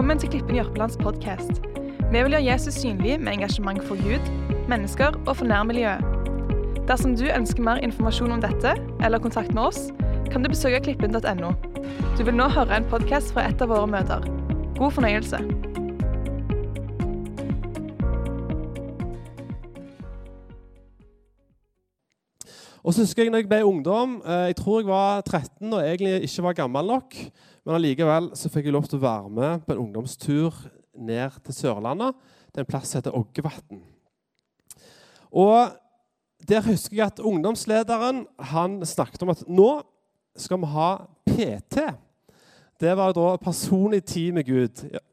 Velkommen til Klippen Jørpelands podkast. Vi vil gjøre Jesus synlig med engasjement for Gud, mennesker og for nærmiljøet. Dersom du ønsker mer informasjon om dette, eller kontakt med oss, kan du besøke klippen.no. Du vil nå høre en podkast fra et av våre møter. God fornøyelse. Og så husker Jeg når jeg ble ungdom, eh, jeg tror jeg var 13 og egentlig ikke var gammel nok. Men allikevel så fikk jeg lov til å være med på en ungdomstur ned til Sørlandet. Det er en plass som heter Oggevatn. Og der husker jeg at ungdomslederen han snakket om at nå skal vi ha PT. Det var da personlig tid med Gud. Ja.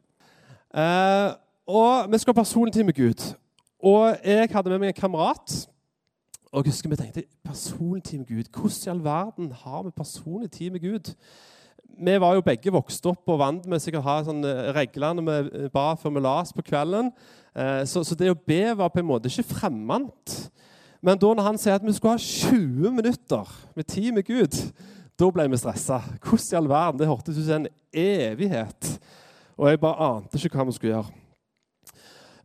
Eh, og vi skal ha personlig tid med Gud. Og jeg hadde med meg en kamerat. Og jeg husker vi tenkte personlig tid med Gud. Hvordan i all verden har vi personlig tid med Gud? Vi var jo begge vokst opp og vant med å ha sånne regler reglene vi ba før vi la oss på kvelden. Eh, så, så, det å be var på en måte ikke fremmed. Men da når han sier at vi skulle ha 20 minutter med tid med Gud, da ble vi stressa. Hvordan i all verden? Det hørtes ut som en evighet. Og jeg bare ante ikke hva vi skulle gjøre.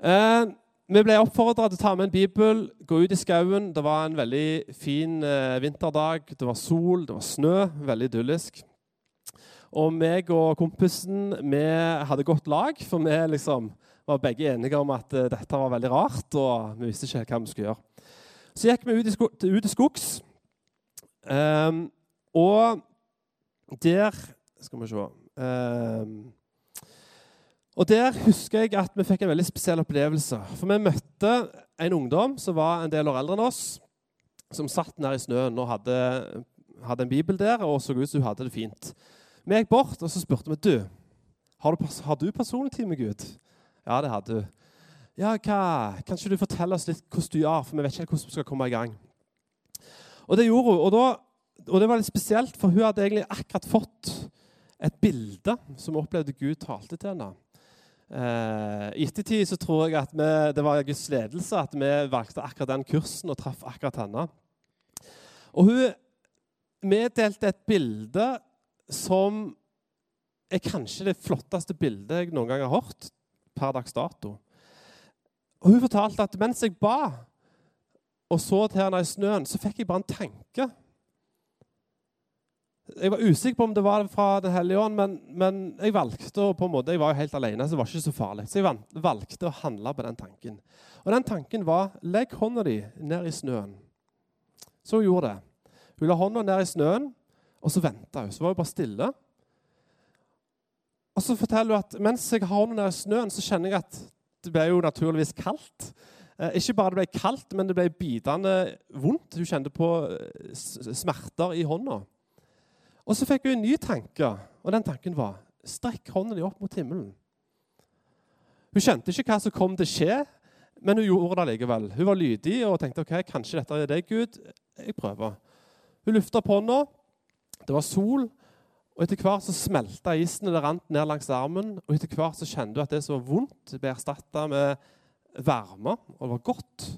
Eh, vi ble oppfordra til å ta med en bibel, gå ut i skauen. Det var en veldig fin eh, vinterdag. Det var sol, det var snø. Veldig idyllisk. Og meg og kompisen vi hadde godt lag, for vi liksom var begge enige om at uh, dette var veldig rart. og vi visste ikke hva vi skulle gjøre. Så gikk vi ut i, sko ut i skogs. Um, og der Skal vi se um, Og der husker jeg at vi fikk en veldig spesiell opplevelse. For vi møtte en ungdom som var en del år eldre enn oss, som satt nær i snøen og hadde, hadde en bibel der og så ut som hun hadde det fint. Vi gikk bort og så spurte vi du, har du, har du personlig tid med Gud. Ja, det hadde du. Ja, hva? Kan ikke du fortelle oss litt hvordan du gjør, for vi vet ikke hvordan vi skal komme i gang. Og det gjorde hun. Og, da, og det var litt spesielt, for hun hadde egentlig akkurat fått et bilde som hun opplevde Gud talte til henne. Eh, I ettertid så tror jeg at vi, det var Guds ledelse at vi valgte akkurat den kursen og traff akkurat henne. Og hun meddelte et bilde som er kanskje det flotteste bildet jeg noen gang har hørt per dags dato. Og Hun fortalte at mens jeg ba og så til henne i snøen, så fikk jeg bare en tanke. Jeg var usikker på om det var fra Den hellige ånd, men, men, jeg valgte på en måte, jeg var jo helt alene, så det var ikke så farlig. Så jeg valgte å handle på den tanken. Og den tanken var legg hånda di ned i snøen. Så hun gjorde det. Hun la hånda ned i snøen, og så venta hun. Så var hun bare stille. Og så forteller hun at mens jeg har henne nede snøen, så kjenner jeg at det ble jo naturligvis kaldt. Eh, ikke bare det ble kaldt, men det ble bitende vondt. Hun kjente på eh, smerter i hånda. Og så fikk hun en ny tanke, og den tanken var strekk hånden din opp mot himmelen. Hun kjente ikke hva som kom til å skje, men hun gjorde det likevel. Hun var lydig og tenkte ok, kanskje dette er deg, Gud. Jeg prøver. Hun løfta på hånda, det var sol, og etter hvert så smelta isen, og det rant ned langs armen. Og etter hvert så kjente du at det som var vondt, ble erstatta med varme, og det var godt.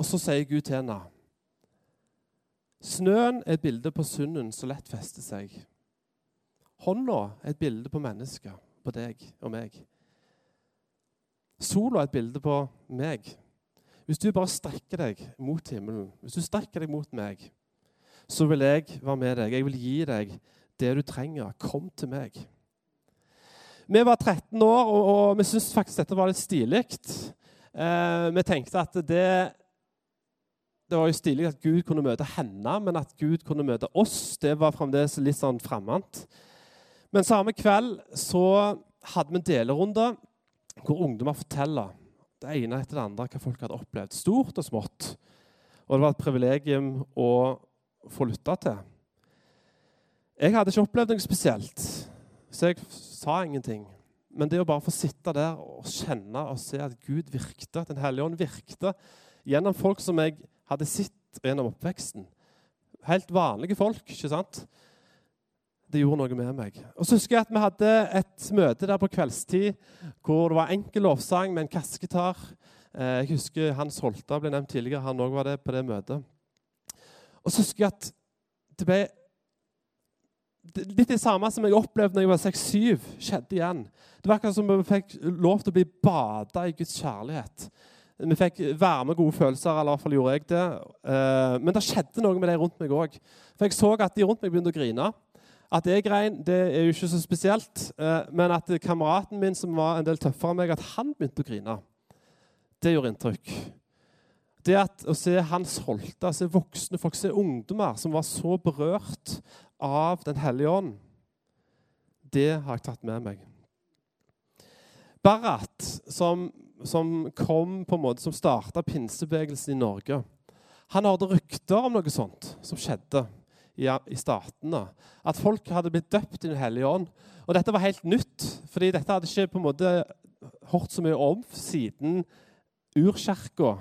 Og så sier Gud til henne Snøen er et bilde på sunden som lett fester seg. Hånda er et bilde på mennesker, på deg og meg. Sola er et bilde på meg. Hvis du bare strekker deg mot himmelen, hvis du strekker deg mot meg, så vil jeg være med deg. Jeg vil gi deg det du trenger. Kom til meg. Vi var 13 år, og, og vi syntes faktisk dette var litt stilig. Eh, vi tenkte at det, det var jo stilig at Gud kunne møte henne, men at Gud kunne møte oss, det var fremdeles litt sånn fremmed. Men samme kveld så hadde vi en delerunde hvor ungdommer forteller det ene etter det andre hva folk hadde opplevd, stort og smått. Og det var et privilegium å få lytte til. Jeg hadde ikke opplevd noe spesielt, så jeg sa ingenting. Men det å bare få sitte der og kjenne og se at Gud virkte, at Den hellige ånd virkte gjennom folk som jeg hadde sett gjennom oppveksten Helt vanlige folk, ikke sant? Det gjorde noe med meg. Og så husker jeg at Vi hadde et møte der på kveldstid hvor det var enkel lovsang med en kassegitar. Eh, jeg husker Hans Holta ble nevnt tidligere. Han òg var det på det møtet. Og så husker jeg at det ble, litt det samme som jeg opplevde når jeg var 6-7, skjedde igjen. Det var akkurat som vi fikk lov til å bli bada i Guds kjærlighet. Vi fikk varme, gode følelser, eller i hvert fall gjorde jeg det. Eh, men det skjedde noe med de rundt meg òg. For jeg så at de rundt meg begynte å grine. At jeg grein, det er jo ikke så spesielt. Eh, men at kameraten min, som var en del tøffere enn meg, at han begynte å grine, det gjorde inntrykk. Det at å se Hans Holte, se voksne folk, se ungdommer som var så berørt av Den hellige ånd, det har jeg tatt med meg. Barat, som, som kom på en måte, som starta pinsebevegelsen i Norge, han hørte rykter om noe sånt som skjedde i, i statene. At folk hadde blitt døpt i Den hellige ånd. Og dette var helt nytt, fordi dette hadde ikke på en måte hørt så mye om siden urkirka,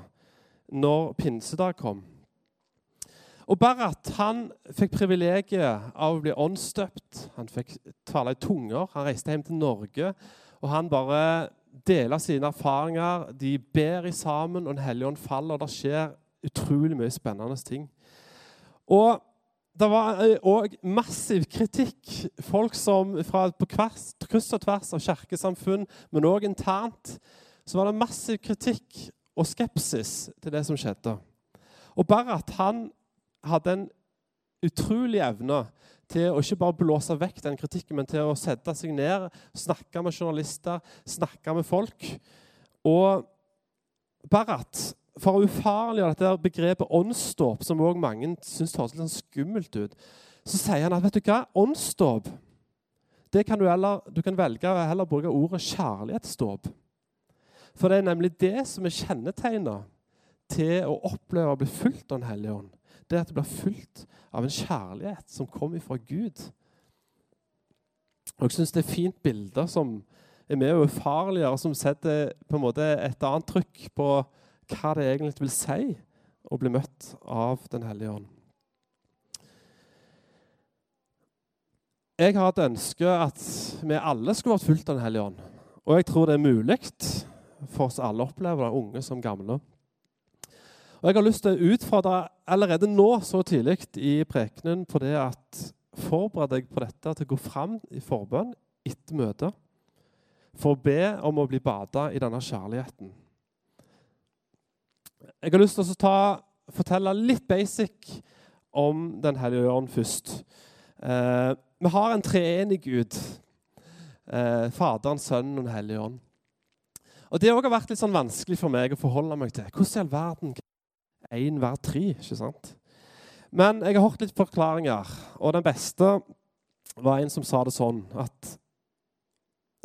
når pinsedag kom. Og Barat han fikk privilegiet av å bli åndsdøpt. Han fikk tale i tunger. Han reiste hjem til Norge, og han bare deler sine erfaringer. De ber i sammen, og Den hellige ånd faller. og Det skjer utrolig mye spennende ting. Og det var òg massiv kritikk. Folk som fra på kvers, kryss og tvers av kirkesamfunn, men òg internt, så var det massiv kritikk og skepsis til det som skjedde. Og Barat han hadde en utrolig evne til å ikke bare blåse vekk den kritikken, men til å sette seg ned, snakke med journalister, snakke med folk. Og Barat, for å ufarliggjøre dette begrepet åndsdåp, som også mange syns høres litt sånn skummelt ut, så sier han at vet du hva, åndsdåp det kan du, heller, du kan velge å heller bruke ordet kjærlighetsdåp. For det er nemlig det som er kjennetegnet til å oppleve å bli fulgt av Den hellige ånd det er at du blir fulgt av en kjærlighet som kommer fra Gud. Og Jeg syns det er fint bilder som er med og ufarliggjør, som setter på en måte et annet trykk på hva det egentlig vil si å bli møtt av Den hellige ånd. Jeg har et ønske at vi alle skulle vært fulgt av Den hellige ånd. Og jeg tror det er mulig for oss alle opplever det, unge som gamle. Og Jeg har lyst til å utfordre allerede nå så tidlig i prekenen på det at forbered deg på dette til å gå fram i forbønn etter møtet for å be om å bli bada i denne kjærligheten. Jeg har lyst til å ta, fortelle litt basic om Den hellige ånd først. Eh, vi har en treenig Gud. Eh, Faderen, Sønnen og Den hellige ånd. Og Det har også vært litt sånn vanskelig for meg å forholde meg til. Hvordan i all verden én hver tre. ikke sant? Men jeg har hørt litt forklaringer, og den beste var en som sa det sånn at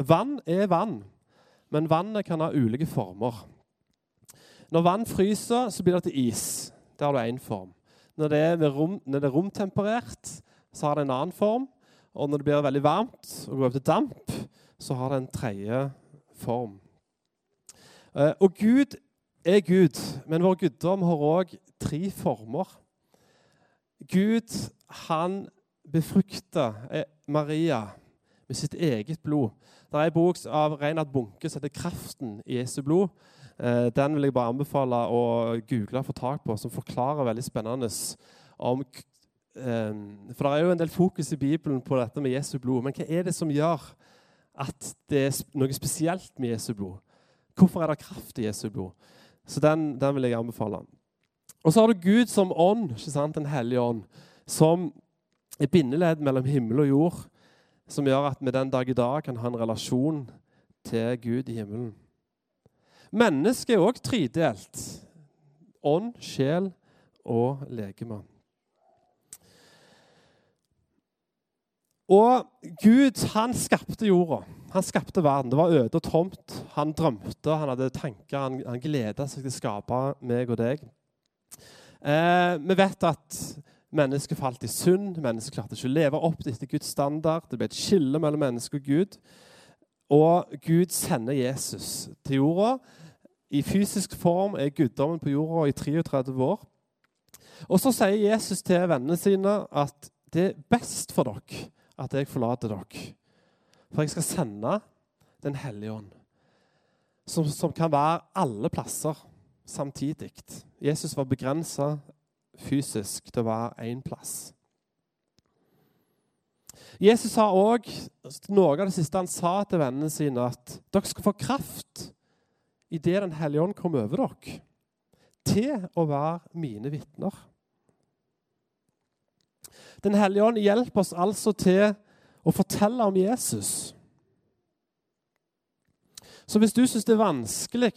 vann er vann, men vannet kan ha ulike former. Når vann fryser, så blir det til is. Det har du én form. Når det, er rom, når det er romtemperert, så har det en annen form. Og når det blir veldig varmt og går over til damp, så har det en tredje form. Eh, og Gud er Gud, men vår guddom har òg tre former. Gud, han befrukta eh, Maria med sitt eget blod. Det er en bok av Reinhard Bunke som heter 'Kraften i Jesu blod'. Eh, den vil jeg bare anbefale å google og få tak på, som forklarer veldig spennende om eh, For det er jo en del fokus i Bibelen på dette med Jesu blod. Men hva er det som gjør at det er noe spesielt med Jesu blod? Hvorfor er det kraft i Jesu blod? Så den, den, vil jeg anbefale. Og så har du Gud som ånd, ikke sant? Den hellige ånd, som er bindeledd mellom himmel og jord, som gjør at vi den dag i dag kan ha en relasjon til Gud i himmelen. Mennesket er òg tredelt. Ånd, sjel og legeme. Og Gud, han skapte jorda. Han skapte verden. Det var øde og tomt. Han drømte, han hadde tanker, han, han gleda seg til å skape meg og deg. Eh, vi vet at mennesket falt i synd. Mennesket klarte ikke å leve opp etter Guds standard. Det ble et skille mellom menneske og Gud. Og Gud sender Jesus til jorda. I fysisk form er guddommen på jorda i 33 år. Og så sier Jesus til vennene sine at det er best for dere at jeg forlater dere. For jeg skal sende Den hellige ånd, som, som kan være alle plasser samtidig. Jesus var begrensa fysisk til å være én plass. Jesus sa òg noe av det siste han sa til vennene sine, at dere skal få kraft idet Den hellige ånd kommer over dere, til å være mine vitner. Den hellige ånd hjelper oss altså til å fortelle om Jesus. Så hvis du syns det er vanskelig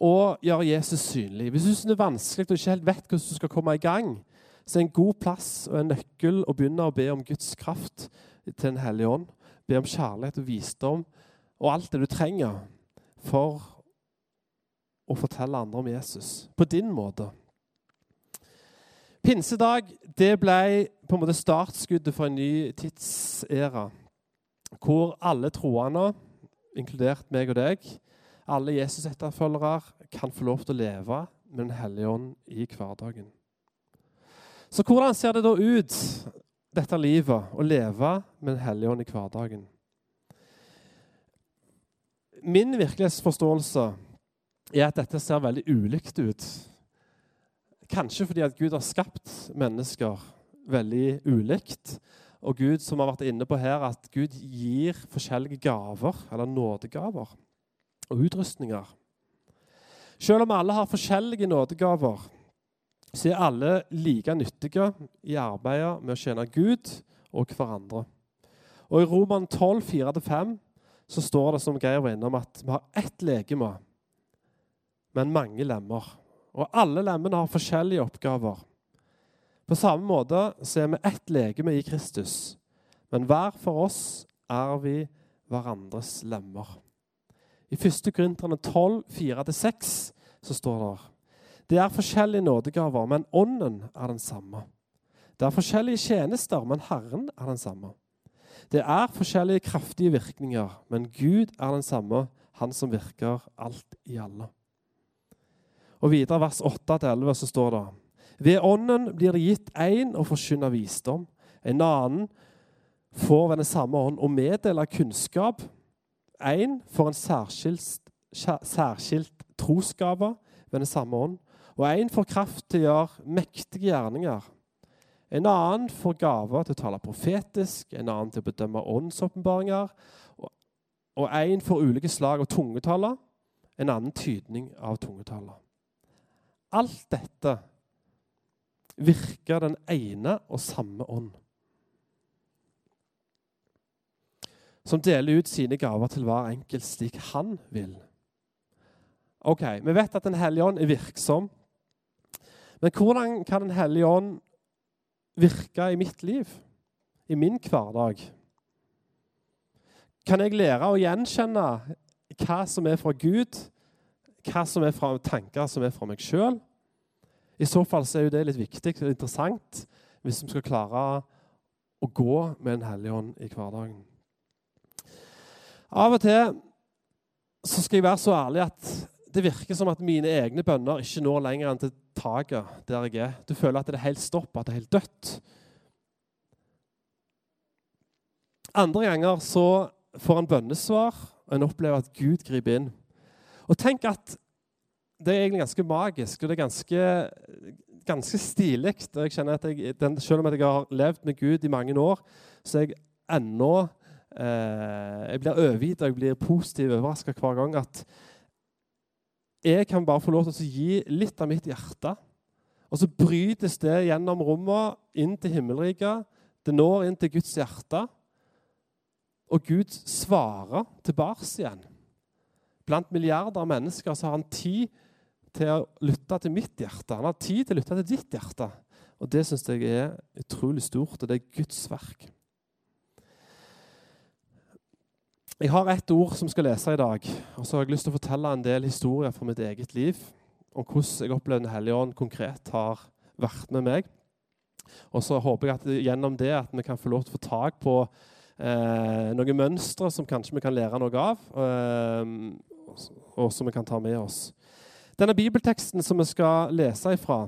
å gjøre Jesus synlig, hvis du syns det er vanskelig og ikke helt vet hvordan du skal komme i gang, så er en god plass og en nøkkel å begynne å be om Guds kraft til Den hellige ånd. Be om kjærlighet og visdom og alt det du trenger for å fortelle andre om Jesus på din måte. Pinsedag det ble på en måte startskuddet for en ny tidsæra, hvor alle troende, inkludert meg og deg, alle Jesus-etterfølgere, kan få lov til å leve med Den hellige ånd i hverdagen. Så hvordan ser det da ut, dette livet, å leve med Den hellige ånd i hverdagen? Min virkelighetsforståelse er at dette ser veldig ulikt ut. Kanskje fordi at Gud har skapt mennesker veldig ulikt. Og Gud, som har vært inne på her, at Gud gir forskjellige gaver, eller nådegaver, og utrustninger. Selv om alle har forskjellige nådegaver, så er alle like nyttige i arbeidet med å tjene Gud og hverandre. Og I Roman 12, 4-5 så står det som Geir var innom, at vi har ett legeme, men mange lemmer. Og alle lemmene har forskjellige oppgaver. På samme måte så er vi ett legeme i Kristus, men hver for oss er vi hverandres lemmer. I 1. Korinterne 12, 4-6 så står det det er forskjellige nådegaver, men ånden er den samme. Det er forskjellige tjenester, men Herren er den samme. Det er forskjellige kraftige virkninger, men Gud er den samme, Han som virker alt i alle. Og videre vers 8-11 så står det Ved Ånden blir det gitt én å forkynne visdom, en annen får ved den samme ånd å meddele kunnskap, én får en særskilt, særskilt trosgave ved den samme ånd, og en får kraft til å gjøre mektige gjerninger. En annen får gaver til å tale profetisk, en annen til å bedømme åndsåpenbaringer. Og en får ulike slag av tungetaller, en annen tydning av tungetaler. Alt dette virker den ene og samme ånd. Som deler ut sine gaver til hver enkelt slik han vil. Ok, Vi vet at Den hellige ånd er virksom men hvordan kan Den hellige ånd virke i mitt liv, i min hverdag? Kan jeg lære å gjenkjenne hva som er fra Gud, hva som er fra tanker som er fra meg sjøl? I så fall så er jo det litt viktig og interessant hvis vi skal klare å gå med en hellig ånd i hverdagen. Av og til så skal jeg være så ærlig at det virker som at mine egne bønner ikke når lenger enn til taket der jeg er. Du føler at det er helt stopp, at det er helt dødt. Andre ganger så får en bønnesvar, og en opplever at Gud griper inn. Og tenk at det er egentlig ganske magisk, og det er ganske, ganske stilig. Og jeg kjenner at jeg, den, Selv om jeg har levd med Gud i mange år, så er jeg ennå eh, Jeg blir overgitt og jeg blir positivt overraska hver gang at jeg kan bare få lov til å gi litt av mitt hjerte. Og så brytes det gjennom rommet inn til himmelriket. Det når inn til Guds hjerte. Og Gud svarer tilbake igjen. Blant milliarder av mennesker så har han tid til å lytte til mitt hjerte. Han har tid til å lytte til ditt hjerte. Og det syns jeg er utrolig stort, og det er Guds verk. Jeg har ett ord som skal lese i dag. Og så har jeg lyst til å fortelle en del historier fra mitt eget liv. Om hvordan jeg opplevde Den hellige ånd konkret har vært med meg. Og så håper jeg at gjennom det at vi kan få lov til å få tak på eh, noen mønstre som kanskje vi kan lære noe av, eh, og som vi kan ta med oss. Denne bibelteksten som vi skal lese ifra,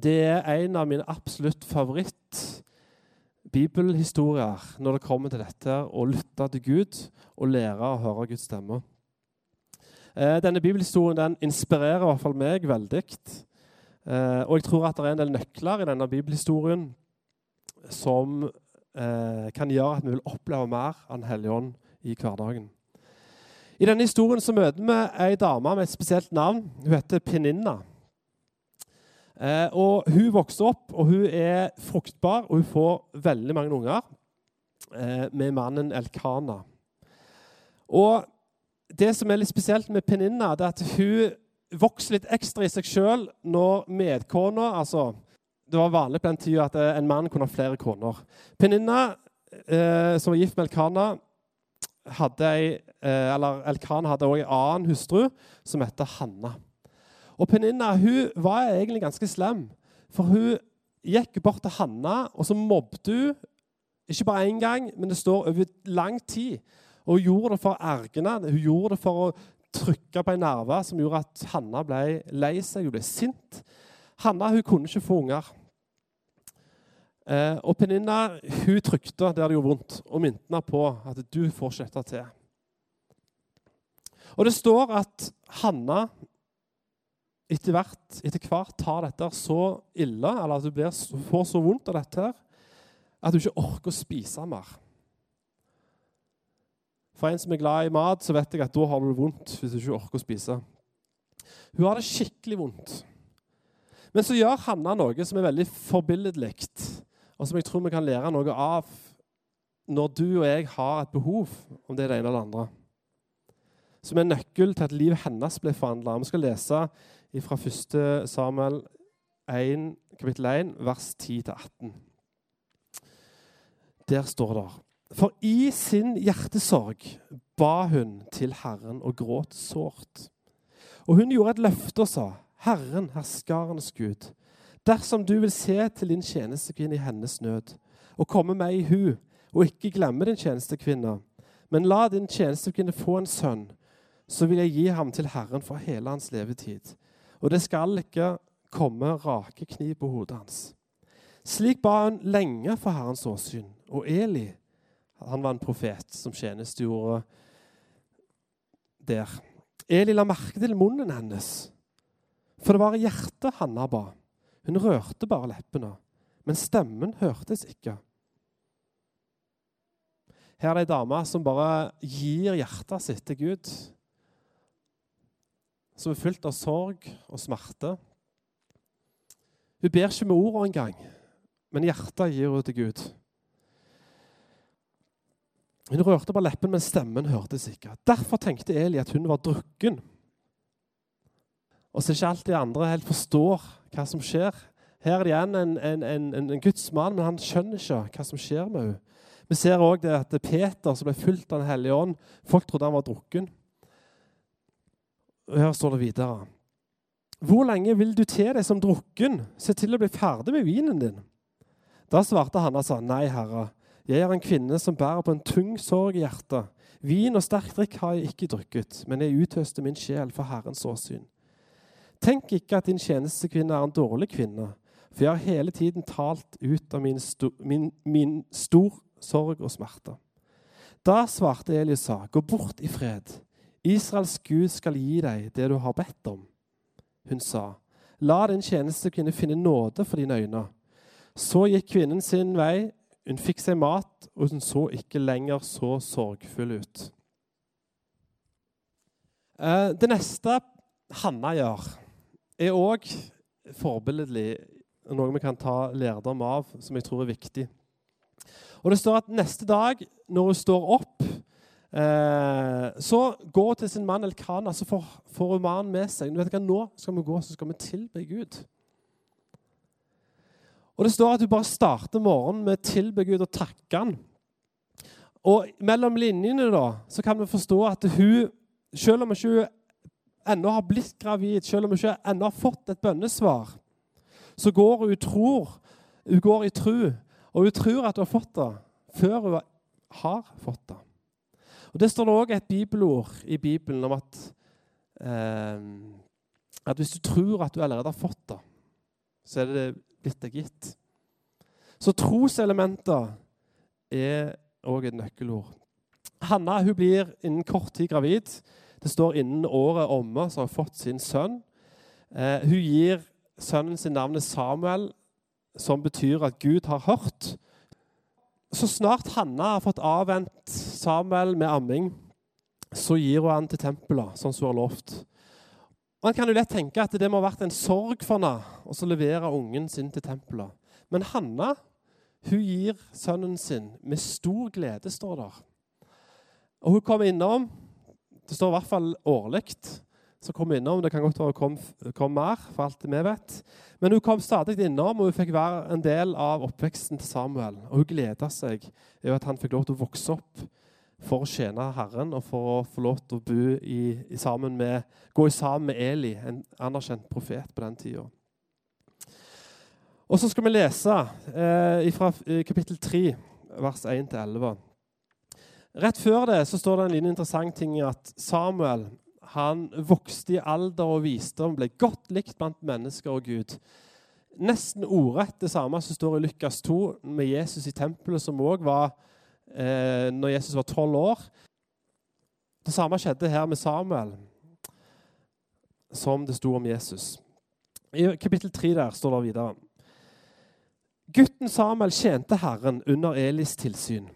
det er en av mine absolutt favoritt bibelhistorier når det kommer til dette å lytte til Gud og lære å høre Guds stemme. Eh, denne bibelhistorien den inspirerer i hvert fall meg veldig. Eh, og jeg tror at det er en del nøkler i denne bibelhistorien som eh, kan gjøre at vi vil oppleve mer av Den hellige ånd i hverdagen. I denne historien så møter vi ei dame med et spesielt navn. Hun heter Peninna. Eh, og Hun vokser opp, og hun er fruktbar, og hun får veldig mange unger eh, med mannen Elkana. Og Det som er litt spesielt med Peninna, det er at hun vokser litt ekstra i seg sjøl når medkona altså, Det var vanlig på den tida at en mann kunne ha flere koner. Peninna, eh, som var gift med Elkana, hadde ei, eh, eller Elkan hadde også en annen hustru som het Hanna. Og Peninna hun var egentlig ganske slem. For hun gikk bort til Hanna, og så mobbet hun ikke bare én gang, men det står over lang tid. Og Hun gjorde det for å ergne, hun gjorde det for å trykke på en nerve som gjorde at Hanna ble lei seg, hun ble sint. Hanna hun kunne ikke få unger. Eh, og Peninna hun trykte der det gjorde vondt, og minte henne på at du får ikke dette til. Og Det står at Hanna etter hvert, etter hvert tar dette så ille, eller at hun får så vondt av dette, at hun ikke orker å spise mer. For en som er glad i mat, så vet jeg at da har du det vondt hvis du ikke orker å spise. Hun har det skikkelig vondt. Men så gjør Hanna noe som er veldig forbilledlig, og som jeg tror vi kan lære noe av når du og jeg har et behov, om det er det ene eller det andre. Som er nøkkel til at livet hennes ble forandra. Vi skal lese fra 1. Samuel 1, kapittel 1, vers 10-18. Der står det For i sin hjertesorg ba hun til Herren og gråt sårt. Og hun gjorde et løfte og sa, Herren, herskarenes Gud, dersom du vil se til din tjenestekvinne i hennes nød, og komme meg i hu, og ikke glemme din tjenestekvinne, men la din tjenestekvinne få en sønn, så vil jeg gi ham til Herren for hele hans levetid. Og det skal ikke komme rake kniv på hodet hans. Slik ba hun lenge for Herrens åsyn. Og Eli han var en profet som tjenestegjorde der. Eli la merke til munnen hennes, for det var i hjertet Hanna ba. Hun rørte bare leppene, men stemmen hørtes ikke. Her er det ei dame som bare gir hjertet sitt til Gud som er fylt av sorg og smerte. Hun ber ikke med ordene engang, men hjertet gir hun til Gud. Hun rørte bare leppen, men stemmen hørtes ikke. Derfor tenkte Eli at hun var drukken. Og så er ikke alltid andre helt forstår hva som skjer. Her er det igjen en, en, en, en Guds mann, men han skjønner ikke hva som skjer med henne. Vi ser òg at Peter, som ble fulgt av Den hellige ånd, folk trodde han var drukken. Og Her står det videre. Hvor lenge vil du til deg som drukken? Se til å bli ferdig med vinen din. Da svarte han og sa, Nei, Herre, jeg er en kvinne som bærer på en tung sorg i hjertet. Vin og sterk drikk har jeg ikke drukket, men jeg uthøster min sjel for Herrens åsyn. Tenk ikke at din tjenestekvinne er en dårlig kvinne, for jeg har hele tiden talt ut av min, sto, min, min stor sorg og smerte. Da svarte Eli og sa, Gå bort i fred. Israels Gud skal gi deg det du har bedt om. Hun sa, La din tjenestekvinne finne nåde for dine øyne. Så gikk kvinnen sin vei, hun fikk seg mat, og hun så ikke lenger så sorgfull ut. Eh, det neste Hanna gjør, er òg forbilledlig, noe vi kan ta lærdom av, som jeg tror er viktig. Og Det står at neste dag, når hun står opp Eh, så går hun til sin mann Elkana, så får, får hun mannen med seg. Du vet hva, Nå skal vi gå så skal vi tilbe Gud. Og Det står at hun bare starter morgenen med å tilbe Gud og takke han. Og Mellom linjene da, så kan vi forstå at hun, selv om hun ikke ennå har blitt gravid, selv om hun ikke ennå har fått et bønnesvar, så går hun tror, hun går i tru, og hun tror at hun har fått det før hun har fått det. Og Det står det òg et bibelord i Bibelen om at, eh, at hvis du tror at du allerede har fått det, så er det blitt deg gitt. Så troselementer er òg et nøkkelord. Hanna hun blir innen kort tid gravid. Det står innen året omme, så har hun fått sin sønn. Eh, hun gir sønnen sin navnet Samuel, som betyr at Gud har hørt. så snart Hanna har fått avvent Samuel med amming, så gir hun han til tempelet, som hun har lovt. Man kan jo lett tenke at det må ha vært en sorg for henne å levere ungen sin til tempelet. Men Hanna hun gir sønnen sin med stor glede, står der. Og hun kommer innom Det står i hvert fall årlig. Så kom innom, Det kan godt være hun kom, kom mer, for alt vi vet. Men hun kom stadig innom, og hun fikk være en del av oppveksten til Samuel. Og hun gleda seg over at han fikk lov til å vokse opp for å tjene Herren og for å få lov til å bo i, i sammen med, gå sammen med Eli, en anerkjent profet på den tida. Og så skal vi lese eh, fra kapittel 3, vers 1-11. Rett før det så står det en liten interessant ting at Samuel han vokste i alder og visdom, ble godt likt blant mennesker og Gud. Nesten ordrett det samme som står i Lukas 2 med Jesus i tempelet, som òg var eh, når Jesus var tolv år. Det samme skjedde her med Samuel, som det sto om Jesus. I kapittel 3 der står det videre. Gutten Samuel tjente Herren under Elis tilsyn.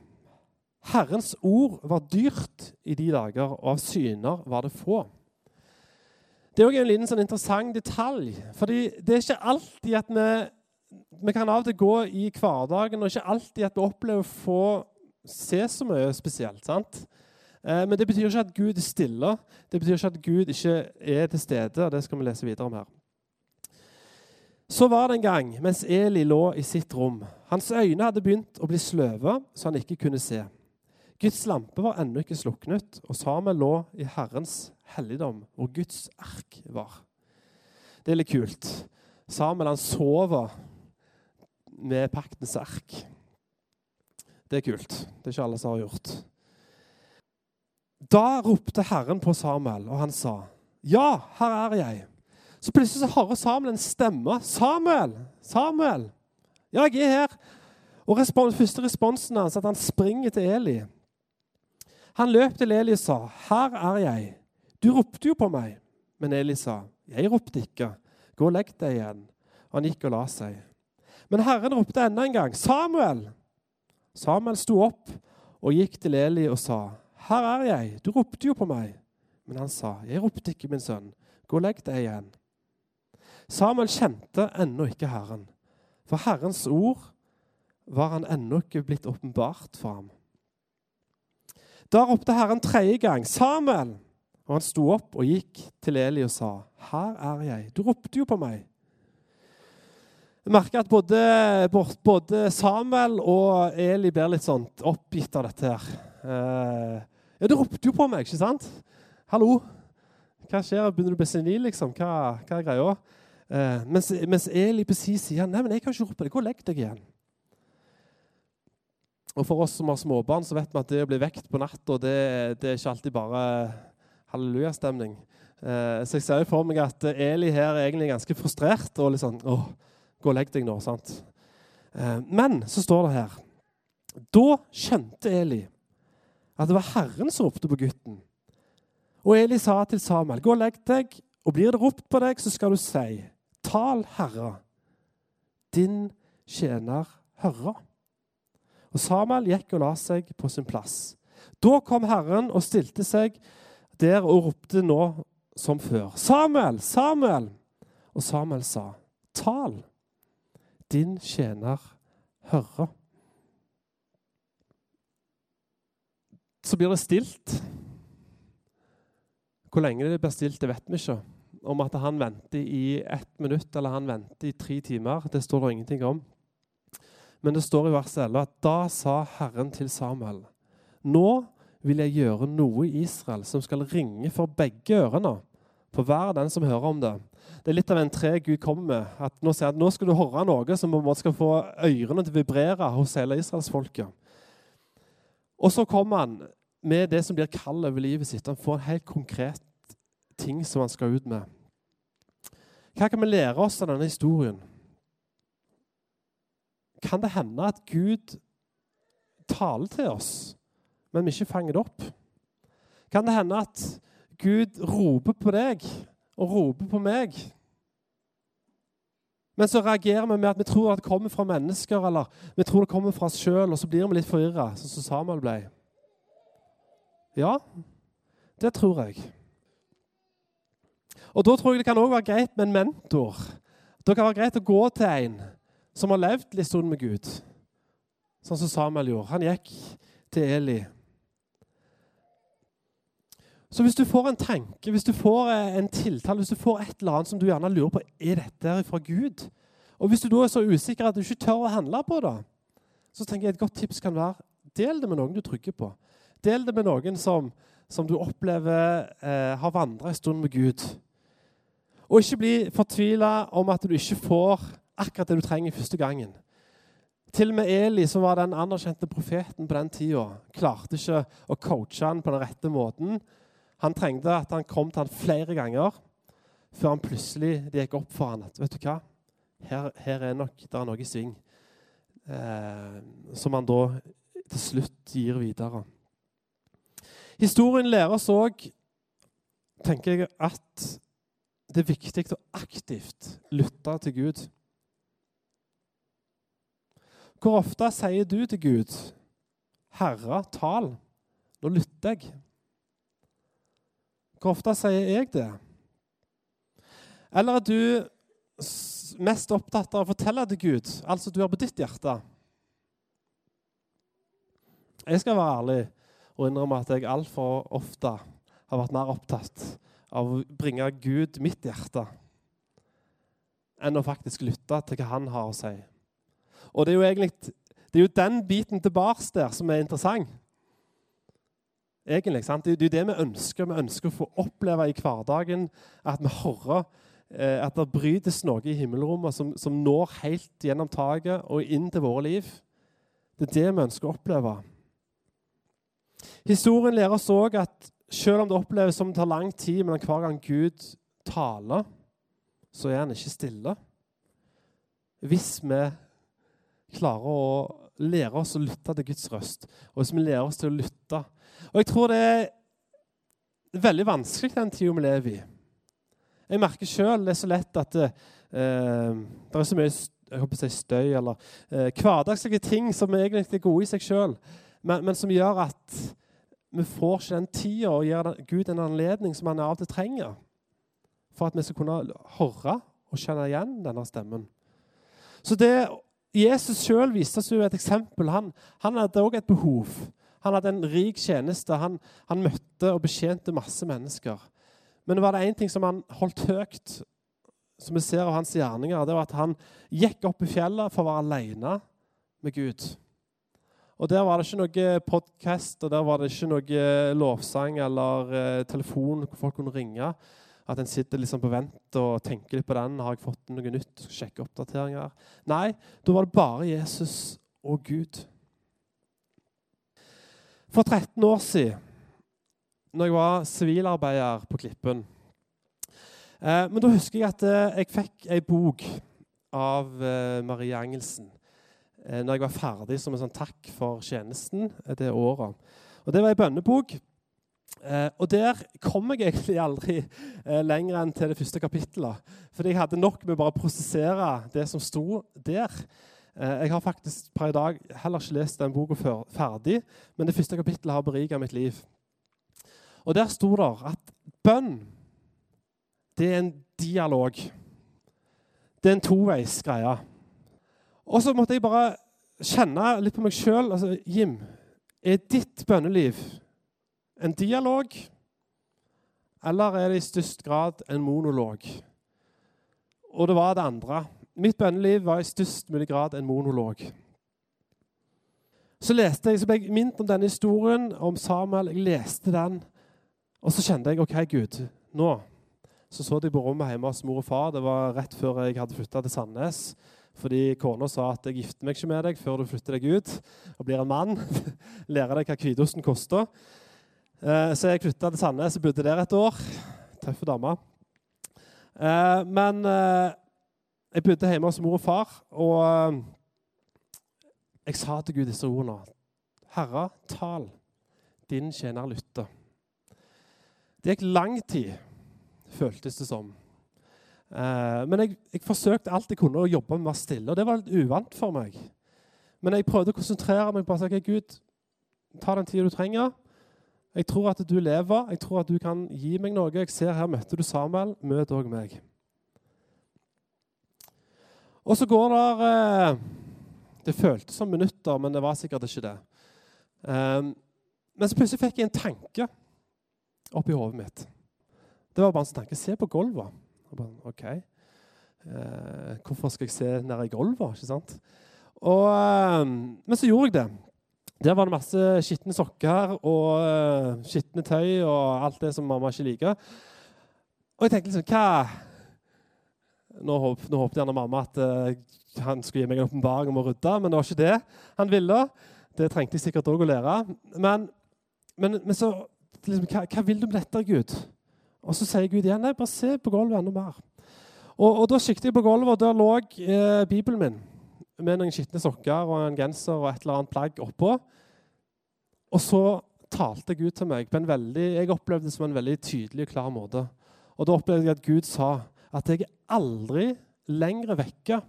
Herrens ord var dyrt i de dager, og av syner var det få. Det er også en liten sånn interessant detalj. fordi det er ikke alltid at vi, vi kan av og til gå i hverdagen og ikke alltid at vi opplever å få se så mye spesielt. sant? Eh, men det betyr ikke at Gud er stille. Det betyr ikke at Gud ikke er til stede. og Det skal vi lese videre om her. Så var det en gang mens Eli lå i sitt rom. Hans øyne hadde begynt å bli sløve, så han ikke kunne se. Guds lampe var ennå ikke sluknet, og Samuel lå i Herrens helligdom, hvor Guds ark var. Det er litt kult. Samuel han sover med paktens ark. Det er kult. Det er ikke alle som har gjort. Da ropte Herren på Samuel, og han sa, 'Ja, her er jeg.' Så plutselig så hører Samuel en stemme. 'Samuel! Samuel!' 'Ja, jeg er her.' Og respons, første responsen hans er at han springer til Eli. Han løp til Eli og sa, 'Her er jeg.' 'Du ropte jo på meg.' Men Eli sa, 'Jeg ropte ikke. Gå og legg deg igjen.' Og han gikk og la seg. Men Herren ropte enda en gang, 'Samuel!' Samuel sto opp og gikk til Eli og sa, 'Her er jeg. Du ropte jo på meg.' Men han sa, 'Jeg ropte ikke, min sønn. Gå og legg deg igjen.' Samuel kjente ennå ikke Herren, for Herrens ord var han ennå ikke blitt åpenbart for ham. Da ropte Herren tredje gang, 'Samuel!' Og han sto opp og gikk til Eli og sa, 'Her er jeg. Du ropte jo på meg.' Jeg merker at både, både Samuel og Eli blir litt sånn oppgitt av dette. her. Eh, ja, du ropte jo på meg, ikke sant? Hallo? Hva skjer? Begynner du å bli senil, liksom? Hva, hva er greia? Eh, mens, mens, Eli på sin side Nei, men jeg kan ikke rope. Gå og legg deg igjen. Og For oss som har småbarn, så vet vi at det å bli vekt på natta det, det, er ikke alltid bare hallelujastemning. Eh, så jeg ser jo for meg at Eli her er egentlig ganske frustrert og litt sånn åh, gå og legg deg nå. sant? Eh, men så står det her Da skjønte Eli at det var Herren som ropte på gutten. Og Eli sa til Samuel, gå og legg deg, og blir det ropt på deg, så skal du si, tal, Herre, din tjener hører. Og Samuel gikk og la seg på sin plass. Da kom Herren og stilte seg der og ropte nå som før. Samuel, Samuel! Og Samuel sa, tal, din tjener hører. Så blir det stilt. Hvor lenge det blir stilt, det vet vi ikke. Om at han venter i ett minutt eller han venter i tre timer, det står det ingenting om. Men det står i vers 11 at da sa Herren til Samuel Nå vil jeg gjøre noe i Israel som skal ringe for begge ørene på hver den som hører om det. Det er litt av en tre Gud kommer med. at Nå sier at nå skal du høre noe som skal få ørene til å vibrere hos hele israelsfolket. Og så kommer han med det som blir kall over livet sitt. Han får en helt konkret ting som han skal ut med. Hva kan vi lære oss av denne historien? Kan det hende at Gud taler til oss, men vi ikke fanger det opp? Kan det hende at Gud roper på deg og roper på meg, Men så reagerer vi med at vi tror at det kommer fra mennesker, eller vi tror det kommer fra oss sjøl, og så blir vi litt forvirra, sånn som Samuel ble. Ja, det tror jeg. Og Da tror jeg det kan også være greit med en mentor. Det kan være greit å gå til en som har levd litt stund med Gud, sånn som Samuel gjorde. Han gikk til Eli. Så hvis du får en tanke, hvis du får eh, en tiltale, hvis du får et eller annet som du gjerne lurer på er dette fra Gud, og hvis du da er så usikker at du ikke tør å handle på det, så tenker jeg et godt tips kan være del det med noen du trykker på. Del det med noen som, som du opplever eh, har vandra en stund med Gud. Og ikke bli fortvila om at du ikke får akkurat det du trenger første gangen. Til og med Eli, som var den anerkjente profeten på den tida, klarte ikke å coache han på den rette måten. Han trengte at han kom til han flere ganger før han plutselig det gikk opp for han at vet du hva, her, her er nok det er noe i sving. Eh, som han da til slutt gir videre. Historien lærer oss òg, tenker jeg, at det er viktig å aktivt lytte til Gud. Hvor ofte sier du til Gud, 'Herre, tal, nå lytter jeg'? Hvor ofte sier jeg det? Eller er du mest opptatt av å fortelle til Gud, altså du har på ditt hjerte? Jeg skal være ærlig og innrømme at jeg altfor ofte har vært mer opptatt av å bringe Gud mitt hjerte enn å faktisk lytte til hva han har å si. Og det er jo egentlig det er jo den biten tilbake der som er interessant egentlig. Sant? Det er jo det vi ønsker. Vi ønsker å få oppleve i hverdagen at vi hører eh, at det brytes noe i himmelrommet som, som, når helt gjennom taket og inn til våre liv. Det er det vi ønsker å oppleve. Historien lærer oss òg at selv om det oppleves som det tar lang tid, mellom hver gang Gud taler, så er han ikke stille. Hvis vi klarer å lære oss å lytte til Guds røst, og hvis vi lærer oss til å lytte og jeg tror det er veldig vanskelig den tida vi lever i. Jeg merker sjøl det er så lett at det, eh, det er så mye jeg håper si støy eller eh, hverdagslige ting som egentlig er gode i seg sjøl, men, men, som gjør at vi får ikke den tida og gir Gud en anledning som han av og til trenger, for at vi skal kunne høre og kjenne igjen denne stemmen. Så det Jesus sjøl viste oss jo et eksempel. Han, han hadde òg et behov han hadde en rik tjeneste. Han, han møtte og betjente masse mennesker. Men var det én ting som han holdt høyt, som vi ser av hans gjerninger. Det var at han gikk opp i fjellet for å være alene med Gud. Og Der var det ikke noe podkast og der var det ikke noe lovsang eller eh, telefon hvor folk kunne ringe. At en sitter liksom på vent og tenker litt på den. Har jeg fått noe nytt? Sjekke oppdateringer? Nei, da var det bare Jesus og Gud. For 13 år siden, når jeg var sivilarbeider på Klippen eh, Men da husker jeg at eh, jeg fikk ei bok av eh, Marie Engelsen eh, når jeg var ferdig som en sånn takk for tjenesten det året. Og Det var ei bønnebok. Eh, og Der kom jeg egentlig aldri eh, lenger enn til det første kapittelet. Fordi jeg hadde nok med bare å prosessere det som sto der. Eh, jeg har faktisk per i dag heller ikke lest den boka ferdig, men det første kapittelet har beriket mitt liv. Og Der sto det at bønn det er en dialog. Det er en toveis greie. Og så måtte jeg bare kjenne litt på meg sjøl. Altså, Jim, er ditt bønneliv en dialog, eller er det i størst grad en monolog? Og det var det andre. Mitt bønneliv var i størst mulig grad en monolog. Så leste jeg, så ble jeg minnet om denne historien om Samuel. Jeg leste den, og så kjente jeg OK, Gud, nå så så jeg på rommet hjemme hos mor og far. Det var rett før jeg hadde flytta til Sandnes. Fordi kona sa at jeg gifter meg ikke med deg før du flytter deg ut og blir en mann. Lærer deg hva hvitosten koster. Eh, så jeg flytta til Sandnes og bodde der et år. Tøffe dame. Eh, men eh, jeg bodde hjemme hos mor og far, og jeg sa til Gud disse ordene. Herre, tal. Din tjener lytter. Det gikk lang tid, føltes det som. Men jeg, jeg, forsøkte alt jeg kunne å jobbe med å være stille, og det var litt uvant for meg. Men jeg prøvde å konsentrere meg på å si Gud, ta den tida du trenger. Jeg tror at du lever, jeg tror at du kan gi meg noe. Jeg ser her møtte du Samuel, møt òg meg. Og så går det eh, Det føltes som minutter, men det var sikkert ikke det. Um, men så plutselig fikk jeg en tanke oppi hodet mitt. Det var bare en sånn tanke. Se på gulvet. OK. Uh, hvorfor skal jeg se nær i gulvet? ikke sant? Og, uh, men så gjorde jeg det. Der var det masse skitne sokker og uh, skitne tøy og alt det som mamma ikke liker. Og jeg tenkte liksom Hva Nå, håp, nå håpet gjerne mamma at uh, han skulle gi meg en åpenbaring om å rydde, men det var ikke det han ville. Det trengte jeg sikkert òg å lære. Men, men, men så liksom, hva, hva, vil du med dette, Gud? Og så sier Gud igjen nei, bare se på gulvet enda mer. Og, og Da siktet jeg på gulvet, og der lå eh, Bibelen min med noen skitne sokker og en genser og et eller annet plagg oppå. Og så talte Gud til meg på en veldig, jeg opplevde det som en veldig tydelig og klar måte. Og Da opplevde jeg at Gud sa at jeg er aldri lenger vekke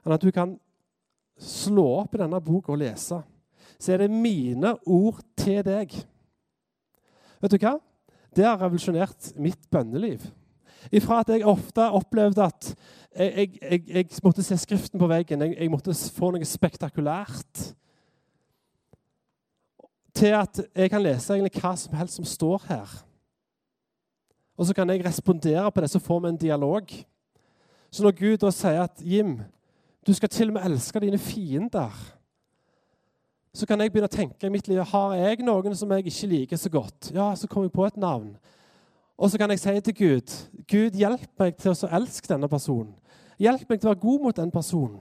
enn at du kan slå opp i denne boka og lese. Så er det mine ord til deg. Vet du hva? Det har revolusjonert mitt bønneliv. Ifra at jeg ofte opplevde at jeg, jeg, jeg, måtte se Skriften på veggen, jeg, jeg, måtte få noe spektakulært, til at jeg kan lese egentlig hva som helst som står her. Og så kan jeg respondere på det, så får vi en dialog. Så når Gud da sier at Jim, du skal til og med elske dine fiender så kan jeg begynne å tenke i mitt liv har jeg noen som jeg ikke liker så godt. Ja, Så kommer jeg på et navn. Og så kan jeg si til Gud Gud, hjelp meg til å elske denne personen. Hjelp meg til å være god mot den personen.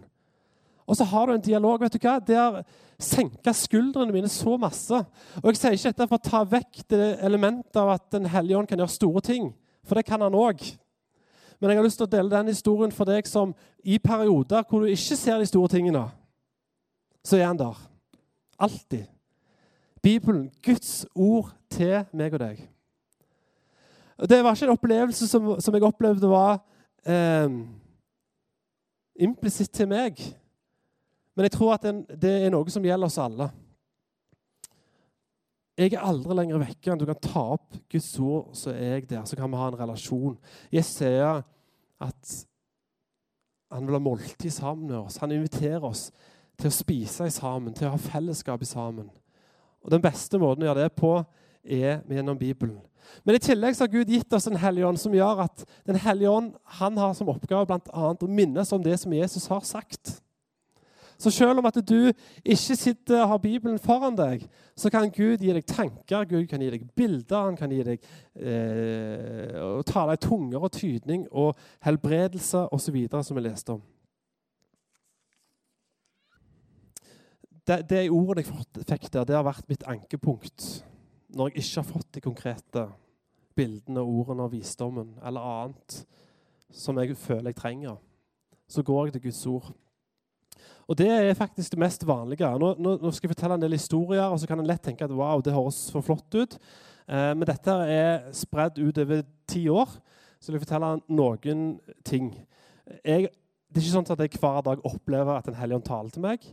Og så har du en dialog. vet du hva? Det har senka skuldrene mine så masse. Og Jeg sier ikke dette for å ta vekk det elementet av at Den hellige ånd kan gjøre store ting, for det kan han òg. Men jeg har lyst til å dele den historien for deg som i perioder hvor du ikke ser de store tingene, så er han der. Alltid. Bibelen, Guds ord til meg og deg. Det var ikke en opplevelse som, som jeg opplevde var eh, implisitt til meg. Men jeg tror at det er noe som gjelder oss alle. Jeg er aldri lenger vekke enn du kan ta opp Guds ord, så er jeg der. Så kan vi ha en relasjon. Jeg ser at han vil ha måltid sammen med oss. Han inviterer oss til å spise sammen, til å ha fellesskap sammen. Og Den beste måten å gjøre det på er gjennom Bibelen. Men i tillegg så har Gud gitt oss en hellige ånd som gjør at Den hellige ånd han har som oppgave blant annet å minnes om det som Jesus har sagt. Så selv om at du ikke sitter og har Bibelen foran deg, så kan Gud gi deg tanker, Gud kan gi deg bilder, han kan gi deg eh, og tale i tunger og tydning og helbredelse osv., som vi leste om. det, det ordet jeg fikk der, det har vært mitt ankepunkt når jeg ikke har fått de konkrete bildene, ordene og visdommen eller annet som jeg føler jeg trenger. Så går jeg til Guds ord. Og Det er faktisk det mest vanlige. Nå, nå, nå skal jeg fortelle en del historier, og så kan en lett tenke at wow, det høres for flott ut. Eh, men dette er spredd ut over ti år, så jeg vil fortelle noen ting. Jeg, det er ikke sånn at jeg hver dag opplever at Den hellige ånd taler til meg.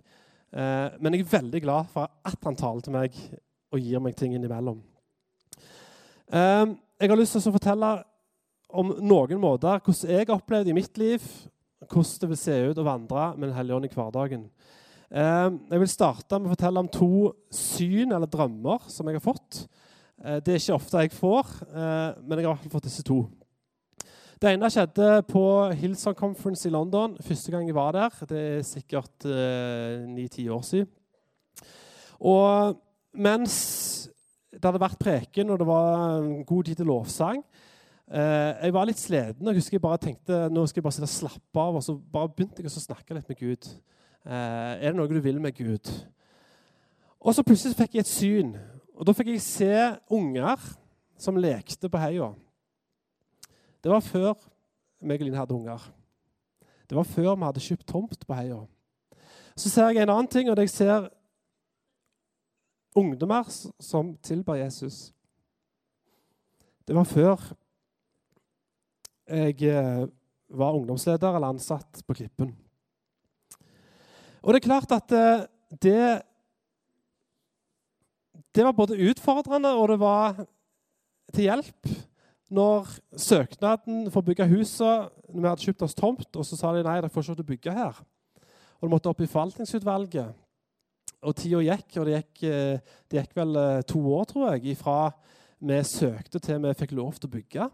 Eh, men jeg er veldig glad for at han taler til meg og gir meg ting innimellom. Eh, jeg har lyst til å fortelle om noen måter hvordan jeg har opplevd i mitt liv hvordan det vil se ut å vandre med Den hellige ånd i hverdagen. Eh, jeg vil starte med å fortelle om to syn eller drømmer som jeg har fått. Eh, det er ikke ofte jeg får, eh, men jeg har i hvert fall fått disse to. Det ene skjedde på Hillsong Conference i London. Første gang jeg var der. Det er sikkert eh, ni-ti år siden. Og mens det hadde vært preken, og det var en god tid til lovsang eh, Jeg var litt sliten og husker jeg bare tenkte nå skal jeg bare sitte og slappe av. Og så bare begynte jeg å snakke litt med Gud. Eh, er det noe du vil med Gud? Og så plutselig fikk jeg et syn. Og Da fikk jeg se unger som lekte på heia. Det var før meg og Line hadde unger. Det var før vi hadde kjøpt tomt på heia. Så ser jeg en annen ting, og jeg ser ungdommer som tilbar Jesus. Det var før jeg eh, var ungdomsleder eller ansatt på Klippen. Og det er klart at eh, det Det var både utfordrende og det var til hjelp når søknaden for å bygge huset når Vi hadde kjøpt oss tomt, og så sa de nei, dere får ikke bygge her. Og det måtte opp i forvaltningsutvalget. Og tida gikk, og det gikk, eh, det gikk vel to år, tror jeg, ifra vi søkte til vi fikk lov til å bygge.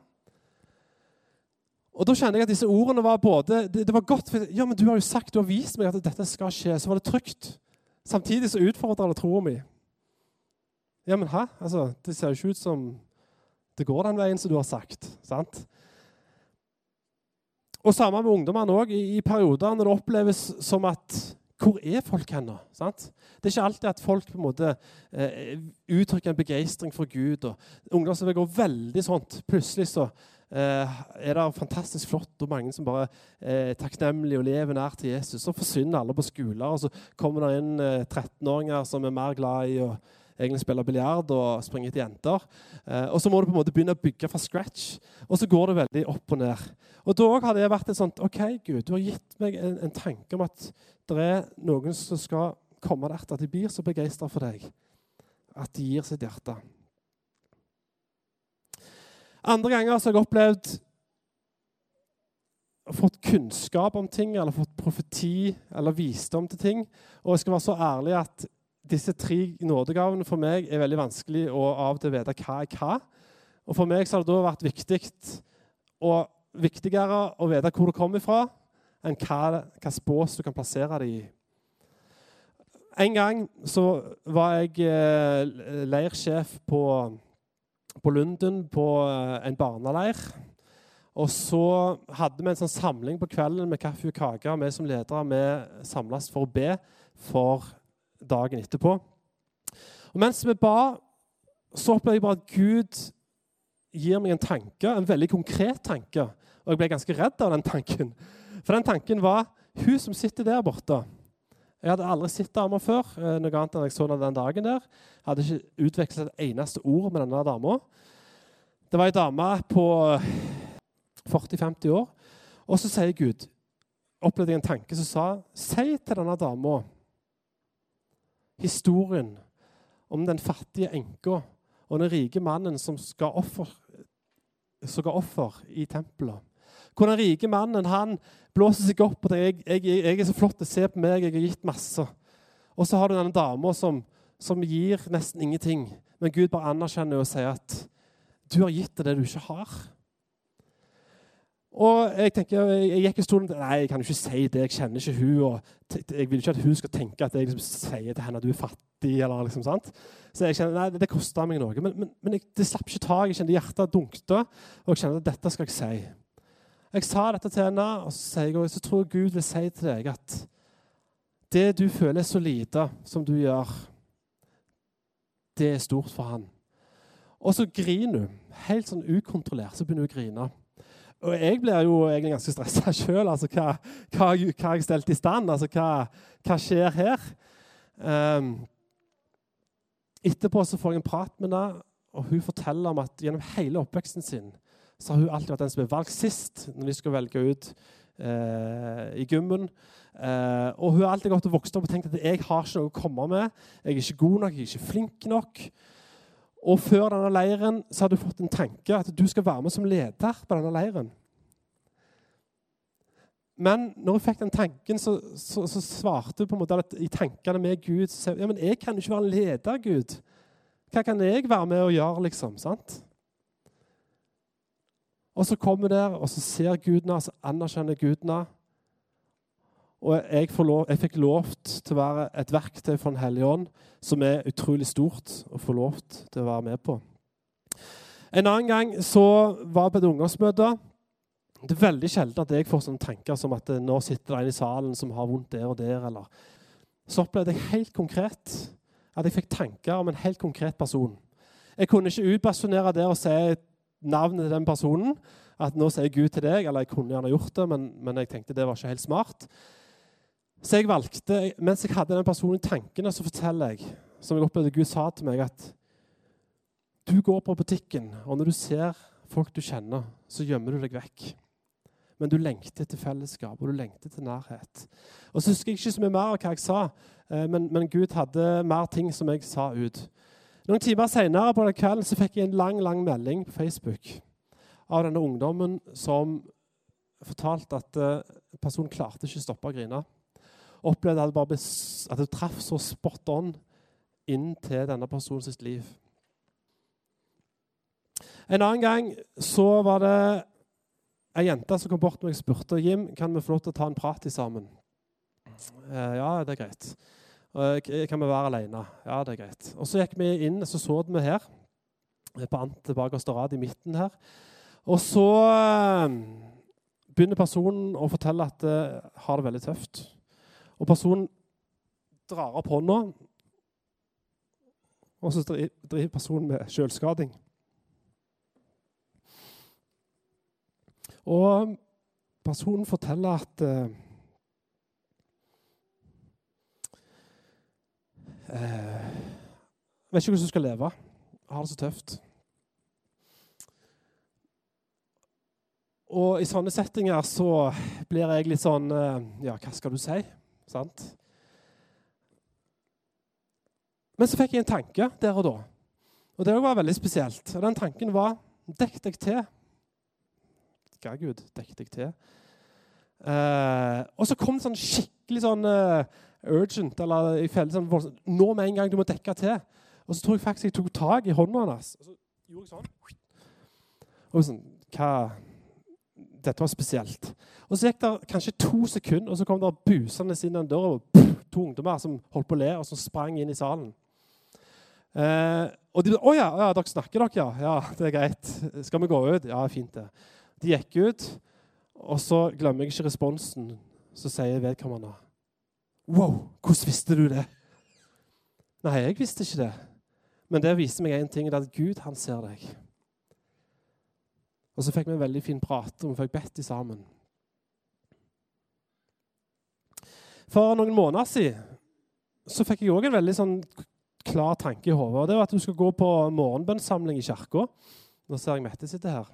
Og da kjenner jeg at disse ordene var både Det, det var godt, for ja, men du har jo sagt, du har vist meg at dette skal skje. Så var det trygt. Samtidig så utfordrer det troa mi. Ja, men hæ? Altså, det ser jo ikke ut som det går den veien som du har sagt. sant? Og Sammen med ungdommene òg. I, I perioder når det oppleves som at Hvor er folk hen? sant? Det er ikke alltid at folk på en måte eh, uttrykker en begeistring for Gud. og Ungdom som vil gå veldig sånt. Plutselig så er det fantastisk flott og mange som bare er takknemlige og lever nær til Jesus. Så forsvinner alle på skoler, og så kommer det inn eh, 13-åringer som er mer glad i å egentlig spille biljard og springe etter jenter. Eh, og så må du på en måte begynne å bygge fra scratch. Og så går det veldig opp og ned. Og da hadde jeg vært et sånt OK, Gud, du har gitt meg en, en tanke om at det er noen som skal komme der at de blir så begeistra for deg at de gir sitt hjerte. Andre ganger har jeg opplevd fått kunnskap om ting, eller fått profeti eller visdom til ting. Og jeg skal være så ærlig at disse tre nådegavene for meg er veldig vanskelig å av og til vite hva er hva. Og for meg så har det da vært viktig og viktigere å vite hvor det kommer fra, enn hva, hva bås du kan plassere det i. En gang så var jeg eh, leirsjef på, på Lunden på eh, en barneleir. Og så hadde vi en sånn samling på kvelden med kaffe og kake. Vi som ledere vi samles for å be for dagen etterpå. Og Mens vi ba, så opplevde jeg bare at Gud gir meg en tanke, en veldig konkret tanke. Og jeg ble ganske redd av den tanken. For den tanken var hun som sitter der borte. Jeg hadde aldri sett dama før. Eh, noe annet enn jeg så den dagen der. Jeg hadde ikke utvekslet et eneste ord med denne dama. Det var ei dame på 40-50 år. Og så sier Gud opplevde jeg en tanke som sa Si til denne dama historien om den fattige enka og den rike mannen som ga offer, som ga offer i tempelet. Hvor den rike mannen han blåser seg opp og jeg, jeg, jeg, er så flott, se på meg, jeg har gitt masse. Og så har du denne dama som, som, gir nesten ingenting. Men Gud bare anerkjenner og sier at du har gitt det det du ikke har. Og jeg tenker, jeg, gikk i stolen Nei, jeg kan jo ikke si det. Jeg kjenner ikke hun, og Jeg vil ikke at hun skal tenke at jeg liksom sier til henne at du er fattig. eller liksom, sant? Så jeg kjenner, nei, det, det kosta meg noe. Men, men, men jeg, det slapp ikke tak. Jeg kjente hjertet dunkte, og jeg kjente at dette skal jeg si. Jeg sa dette til henne, og så, jeg, så tror jeg Gud vil si til deg at det du føler er så lite som du gjør, det er stort for han. Og så griner hun. Helt sånn ukontrollert så begynner hun å grine. Og jeg blir jo egentlig ganske stressa sjøl. Altså, hva, hva, hva har jeg stelt i stand? Altså, hva, hva skjer her? Um, etterpå så får jeg en prat med henne, og hun forteller om at gjennom hele oppveksten sin så har hun alltid vært den som er valgt sist når de skal velge ut eh, i gymmen. Eh, og hun har alltid gått og vokst opp og tenkt at jeg har ikke noe å komme med. Jeg er ikke god nok, jeg er ikke flink nok. Og før denne leiren så hadde hun fått en tanke at du skal være med som leder på denne leiren. Men når hun fikk den tanken, så, så, så svarte hun på en måte at i tankene med Gud så, ja, men 'Jeg kan ikke være en leder, Gud. Hva kan jeg være med å gjøre?' liksom, sant? Og så kommer vi der, og så ser Gud henne, så anerkjenner Gud henne. Og jeg, lov, jeg, fikk lov til å være et verktøy for Den hellige ånd, som er utrolig stort å få lov til å være med på. En annen gang så var jeg på et ungdomsmøte. Det er veldig sjelden at jeg får sånne tanker som at nå sitter det en i salen som har vondt der og der. eller... Så opplevde jeg helt konkret at jeg fikk tanker om en helt konkret person. Jeg kunne ikke utpersonere det og si navnet til den personen. At nå sier Gud til deg, eller jeg kunne gjerne gjort det, men, men jeg tenkte det var ikke helt smart. Så jeg valgte, mens jeg hadde den personen i tankene, så forteller jeg, som jeg opplevde Gud sa til meg, at du går på butikken, og når du ser folk du kjenner, så gjemmer du deg vekk. Men du lengter etter fellesskap, og du lengter etter nærhet. Og så husker jeg ikke så mye mer av hva jeg sa, eh, men, men Gud hadde mer ting som jeg sa ut. Noen timer senere på den kvelden så fikk jeg en lang lang melding på Facebook av denne ungdommen som fortalte at uh, personen klarte ikke å stoppe å grine. Opplevde at det, at det traff så spot on inn til denne personens liv. En annen gang så var det ei jente som kom bort og spurte Jim, kan vi få lov til å ta en prat sammen. Uh, ja, det er greit. Kan vi være alene? Ja, det er greit. Og Så gikk vi inn, så så vi her, på Ante bakerste rad i midten her. Og så uh, begynner personen å fortelle at det har det veldig tøft. Og personen drar opp hånda, og så driver personen med selvskading. Og personen forteller at eh, eh, Vet ikke hvordan du skal leve. Har det så tøft. Og i sånne settinger så blir jeg litt sånn eh, Ja, hva skal du si? Sant? Men så fikk jeg en tanke der og da. Og det var veldig spesielt. Og den tanken var Dekk deg til. Hva, Gud? Dekk deg til. Eh, og så kom det sånn skikkelig sånn uh, urgent, eller i felle, sånn, Nå med en gang, du må dekke til. Og så tror jeg faktisk jeg tok tak i hånda hans. Og så gjorde jeg sånn. Og sånn, hva dette var spesielt. Og Så gikk det kanskje to sekunder, og så kom det busende inn den døra To ungdommer som holdt på å le, og som sprang inn i salen. Eh, og de 'Å ja, ja, dere snakker, dere, ja. ja. Det er greit. Skal vi gå ut?' Ja, fint, det. De gikk ut, og så glemmer jeg ikke responsen. Så sier vedkommende 'Wow, hvordan visste du det?' Nei, jeg visste ikke det. Men det viste meg én ting, det er at Gud han ser deg. Og så fikk vi en veldig fin prat, og vi fikk bedt sammen. For noen måneder siden så fikk jeg òg en veldig sånn klar tanke i hodet. Det var at du skal gå på morgenbønnsamling i kirka. Nå ser jeg Mette sitter her.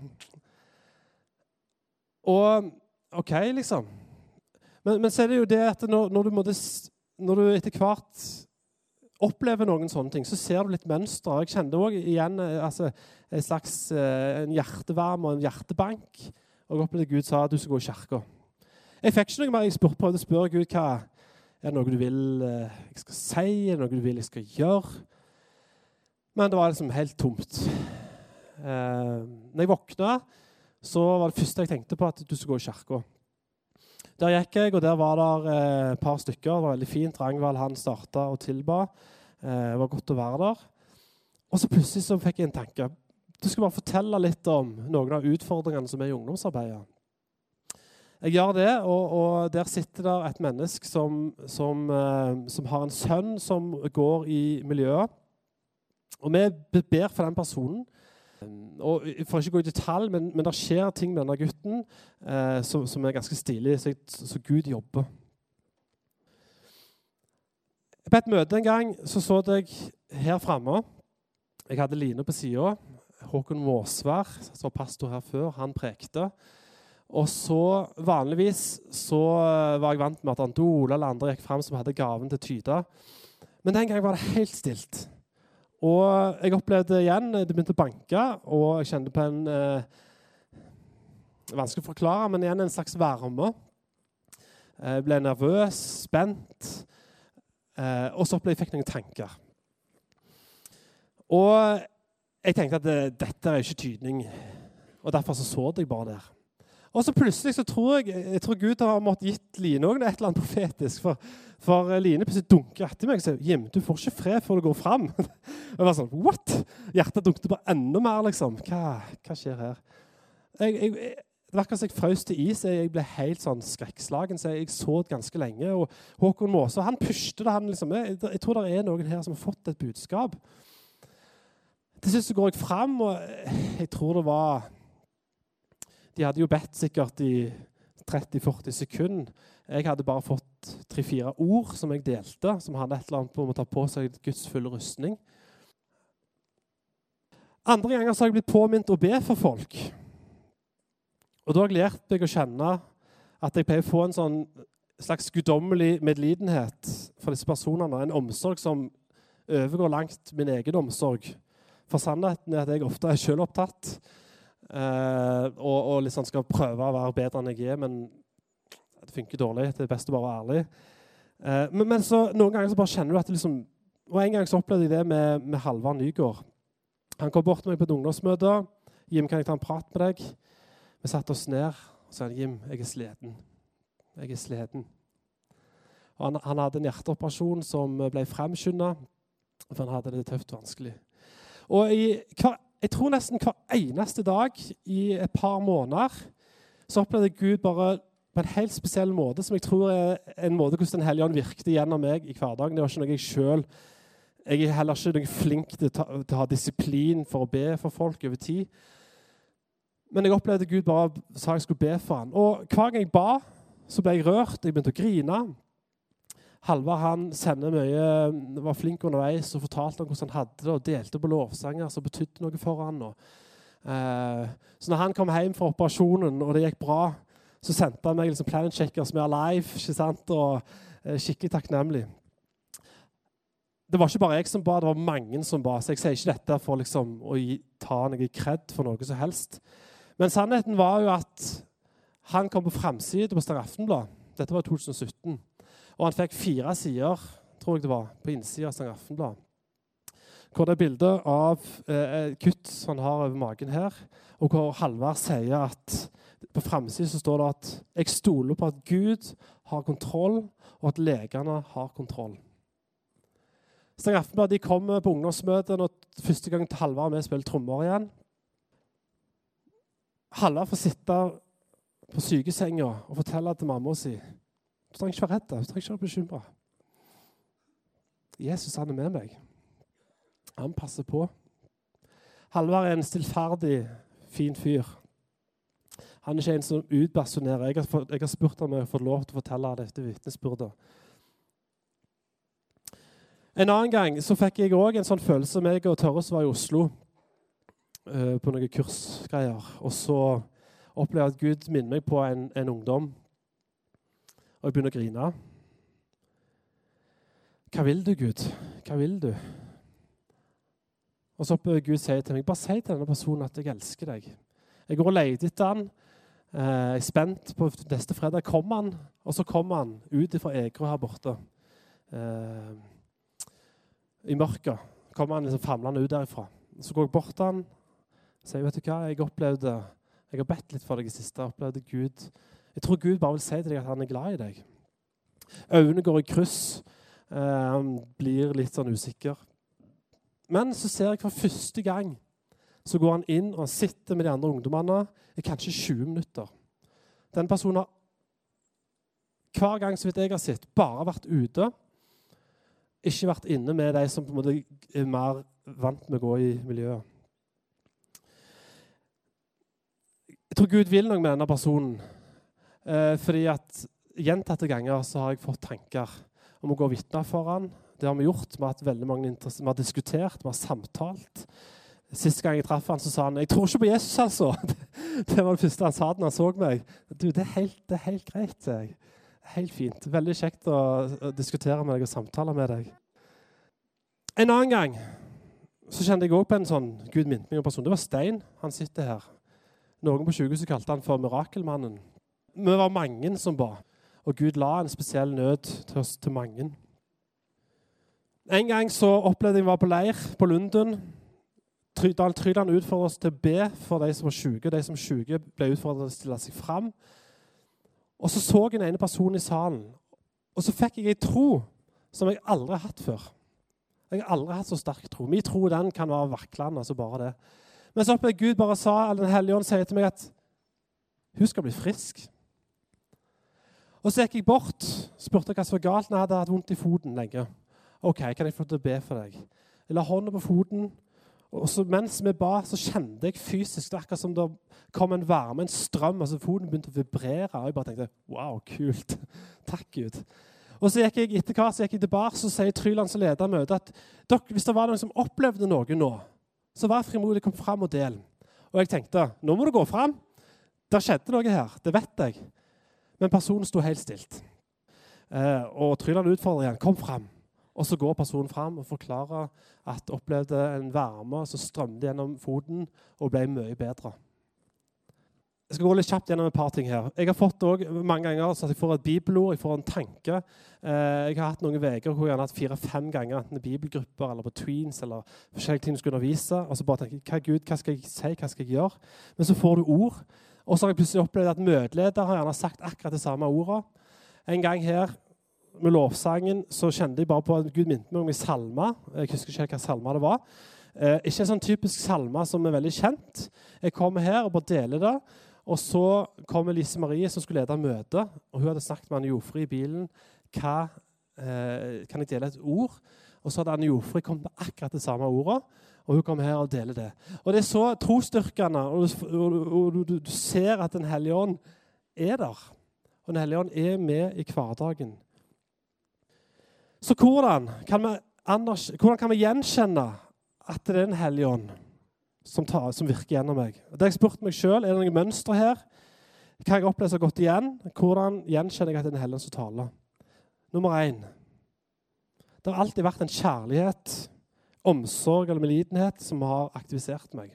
Og OK, liksom. Men, men så er det jo det at når, når, du, måtte, når du etter hvert opplever noen sånne ting, så ser du litt mønster. Jeg kjente òg igjen eh, altså, en slags eh, en hjertevarme og en hjertebank. Og jeg opplevde Gud sa at du skal gå i kirka. Jeg fikk ikke noe mer. Jeg spurte, prøvde å spørre Gud hva er det noe du vil eh, jeg skal si, er det noe du vil jeg skal gjøre. Men det var liksom helt tomt. Eh, når jeg våkna, så var det første jeg tenkte på, at du skulle gå i kirka. Der gikk jeg, og der var det eh, et par stykker. Det var veldig fint. Rangvald han starta og tilba. Eh, det var godt å være der. Og så plutselig så fikk jeg en tanke. Du skal bare fortelle litt om noen av utfordringene som er i ungdomsarbeidet. Jeg gjør det, og, og der sitter der et menneske som, som, eh, som, har en sønn som går i miljøet. Og vi ber for den personen. Og For ikke å gå i detalj, men, men det skjer ting med denne gutten eh, som, som, er ganske stilig. Så, så, Gud jobber. På et møte en gang så så jeg her framme Jeg hadde Line på sida. Håkon Måsvær, som var pastor her før, han prekte. Og så Vanligvis så var jeg vant med at Ante Ole eller andre gikk fram som hadde gaven til Tyda. Men den gangen var det helt stilt. Og jeg opplevde igjen Det begynte å banke, og jeg kjente på en eh, Vanskelig å forklare, men igjen en slags varme. Jeg ble nervøs, spent, eh, og så opplevde jeg fikk noen tanker. Og jeg tenkte at det, eh, dette er ikke tydning, og derfor så, så jeg bare der. Og så plutselig så tror jeg, jeg tror Gud har måttet gitt Line også et eller annet profetisk. For, for Line plutselig dunker etter meg og sier Jim, du får ikke fred før du går fram. jeg var sånn, what? Hjertet dunket bare enda mer. liksom. Hva, hva skjer her? Jeg, jeg, det virka som jeg frøs til is. Jeg ble helt sånn skrekkslagen. så Jeg, så det ganske lenge. og Håkon Måse han pustet det. liksom, jeg, jeg, tror det er noen her som har fått et budskap. Til slutt så går jeg fram, og jeg tror det var de hadde jo bedt sikkert i 30-40 sekunder. Jeg hadde bare fått tre-fire ord som jeg delte, som hadde et eller annet på å ta på seg Guds fulle rustning. Andre ganger så har jeg blitt påminnet å be for folk. Og da har jeg lært meg å kjenne at jeg pleier å få en sånn slags guddommelig medlidenhet for disse personene. En omsorg som overgår langt min egen omsorg. For sannheten er at jeg ofte er selvopptatt eh, og, og liksom skal prøve å være bedre enn jeg er, men det funker dårlig. Det er best å bare være ærlig. Eh, men, men så, noen ganger så bare kjenner du at det liksom Og en gang så opplevde jeg det med, med Halvard Nygaard. Han kom bort til meg på et ungdomsmøte. 'Jim, kan jeg ta en prat med deg?' Vi satte oss ned og sa 'Jim, jeg er sliten'. Jeg er sliten. Han, han, hadde en hjerteoperasjon som ble fremskynda, for han hadde det tøft og vanskelig. Og i, hver, jeg tror nesten hver eneste dag i et par måneder så opplevde Gud bare på en helt spesiell måte, som jeg tror er en måte hvordan Den hellige ånd virket gjennom meg i hverdagen. Det var ikke noe jeg selv, Jeg er heller ikke noe flink til, til å ha disiplin for å be for folk over tid. Men jeg opplevde Gud bare sa jeg skulle be for ham. Og hver gang jeg ba, så ble jeg rørt. Jeg begynte å grine. Halvard han sender mye, var flink underveis og fortalte om hvordan han hadde det, og delte på lovsanger som betydde noe for han. Eh, så når han kom hjem fra operasjonen, og det gikk bra, så sendte han meg liksom Planet Checkers med Alive ikke sant? og eh, skikkelig takknemlig. Det var ikke bare jeg som ba, det var mange som ba. Så jeg sier ikke dette for liksom, å gi, ta noe kred for noe som helst. Men sannheten var jo at han kom på framside på Stavanger Aftenblad. Dette var 2017. Og han fikk fire sider tror jeg det var, på innsida av Stavanger Aftenblad. Hvor det er bilde av eh, kutt han har over magen her, og hvor Halvard sier at på framsida står det at 'jeg stoler på at Gud har kontroll, og at legene har kontroll'. Stavanger Aftenblad de kommer på ungdomsmøte når første gang Halvard og vi spiller trommer igjen. Halvard får sitte på sykesenga og fortelle til mamma si du trenger ikke være redd. Du trenger ikke være bekymra. Jesus han er med meg. Han passer på. Halvard er en stillferdig, fin fyr. Han er ikke en som utpersonerer. Jeg har, jeg har spurt om jeg har fått lov til å fortelle dette vitnesbyrdet. En annen gang så fikk jeg òg en sånn følelse. meg og Tørres var i Oslo uh, på noen kursgreier. Og så opplevde jeg at Gud minner meg på en, en ungdom og jeg begynner å grine. Hva vil du, Gud? Hva vil du? Og så bør Gud si til meg, bare si til denne personen at jeg elsker deg. Jeg går og leter etter han. Eh, jeg er spent på neste fredag. Kommer han? Og så kommer han ut fra Egerø her borte. Eh, I mørket kommer han liksom famlende ut derifra. Så går jeg bort til han sier, vet du hva, jeg opplevde Jeg har bedt litt for deg i siste. Jeg opplevde Gud jeg tror Gud bare vil si til deg at han er glad i deg. Øynene går i kryss. Eh, han blir litt sånn usikker. Men så ser jeg for første gang så går han inn og sitter med de andre ungdommene i kanskje 20 minutter. Den personen har hver gang så vidt jeg har sett, bare vært ute. Ikke vært inne med de som på en måte er mer vant med å gå i miljøet. Jeg tror Gud vil noe med denne personen. Eh, fordi at Gjentatte ganger så har jeg fått tanker om å gå og vitne for han. Det har vi gjort. Vi har hatt veldig mange vi har diskutert, vi har samtalt. Sist gang jeg traff han, så sa han 'Jeg tror ikke på Jesus', altså. Det var det første han sa da han så meg. Du, det er helt, det er helt greit. Jeg. Helt fint. Veldig kjekt å, diskutere med deg og samtale med deg. En annen gang så kjente jeg òg på en sånn Gud minte meg om person. Det var Stein. Han sitter her. Noen på sykehuset kalte han for Mirakelmannen vi var mange som ba, og Gud la en spesiell nød til oss til mange. En gang så opplevde jeg å være på leir på Lunden. Dal Tryland utfordret oss til å be for de som var syke. De som var syke, ble utfordret til å stille seg fram. Og så så jeg den ene personen i salen, og så fikk jeg ei tro som jeg aldri har hatt før. Jeg har aldri hatt så sterk tro. Min tro den kan være vaklende. altså bare det. Men så opplevde Gud bare sa, eller Den hellige ånd sier til meg at hun skal bli frisk. Og Så gikk jeg bort spurte hva som var galt. Jeg hadde hatt vondt i foten lenge. OK, kan jeg få til å be for deg? Jeg la hånda på foten. og så Mens vi ba, så kjente jeg fysisk det akkurat som det kom en varme, en strøm. altså Foten begynte å vibrere. og Jeg bare tenkte wow, kult. Takk, Gud. Og så gikk jeg etter hva, så gikk jeg tilbake så sier Tryland som leder møtet, at dere, hvis det var noen som opplevde noe nå, Så vær frimodig, kom fram og del. Og jeg tenkte nå må du gå fram. Det skjedde noe her, det vet jeg. Men personen sto helt stilt. Eh, og Tryland utfordrer igjen. Kom fram. Og så går personen fram og forklarer at opplevde en varme som strømte gjennom foten og ble mye bedre. Jeg skal gå litt kjapt gjennom et par ting her. Jeg har fått også, mange ganger så at jeg får et bibelord, jeg får en tanke. Eh, jeg har hatt noen uker hvor jeg har hatt fire-fem ganger enten bibelgrupper eller på tweens eller forskjellige ting du skal undervise. Og så bare tenker jeg hva Gud, hva skal jeg si, hva skal jeg gjøre? Men så får du ord. Og så har jeg plutselig opplevd at møteleder har gjerne sagt akkurat det samme ordet. En gang her med lovsangen så kjente jeg bare på at Gud minte meg om en salme. Jeg husker ikke hva salme det var. Eh, ikke en sånn typisk salme som er veldig kjent. Jeg kommer her og bare deler det. Og så kommer Lise Marie, som skulle lede møtet. og Hun hadde snakket med Anne Jofri i bilen. Hva, eh, kan jeg dele et ord? Og så hadde Anne Jofri kommet med akkurat det samme ordet. Og hun kommer her og deler det. Og Det er så trosstyrkende. Og, og, og du, du, ser at Den hellige ånd er der. Og Den hellige ånd er med i hverdagen. Så hvordan kan vi, hvordan kan vi gjenkjenne at det er Den hellige ånd? som, tar, som virker gjennom meg. Det har jeg spurt meg sjøl. Er det noen mønster her? Kan jeg oppleve så godt igjen? Hvordan gjenkjenner jeg at det er Den hellige som taler? Nummer én. Det har alltid vært en kjærlighet, omsorg eller medlidenhet som har aktivisert meg.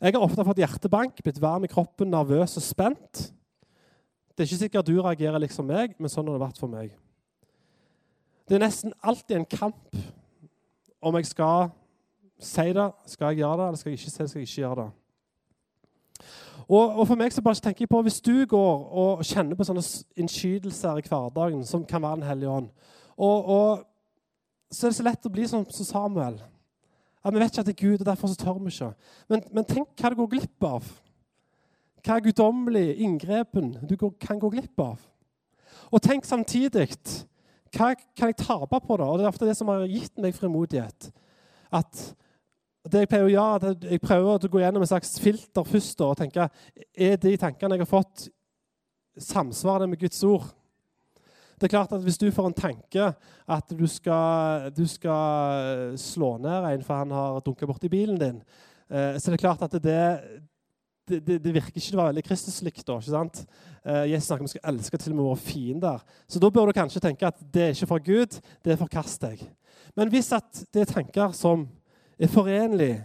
Jeg har ofte fått hjertebank, blitt varm i kroppen, nervøs og spent. Det er ikke sikkert du reagerer liksom meg, men sånn har det vært for meg. Det er nesten alltid en kamp om jeg skal si det. Skal jeg gjøre det, eller skal jeg ikke si det? Skal jeg ikke gjøre det? Og, og, for meg så bare tenker jeg på, Hvis du går og kjenner på sånne innskytelser i hverdagen, som kan være Den hellige ånd, og, og, så er det så lett å bli som Samuel. At Vi vet ikke at det er Gud, og derfor så tør vi ikke. Men, men tenk hva du går glipp av. Hva er guddommelig inngrepen du kan gå glipp av. Og tenk samtidig hva kan jeg tape på det? Og Det er ofte det som har gitt meg frimodighet. At det Jeg pleier å gjøre, jeg prøver å gå gjennom en slags filter først og tenke er de tankene jeg har fått, samsvarer det med Guds ord. Det er klart at Hvis du får en tanke at du skal, du skal slå ned en for han har dunka borti bilen din, så så er det klart at det, det, det, det virker ikke veldig Kristuslikt. da, ikke sant? Eh, Jesus snakker om at vi skal elske til og med våre fiender. Så da bør du kanskje tenke at det er ikke fra Gud, det er forkast deg. Men hvis at det er tanker som er forenlig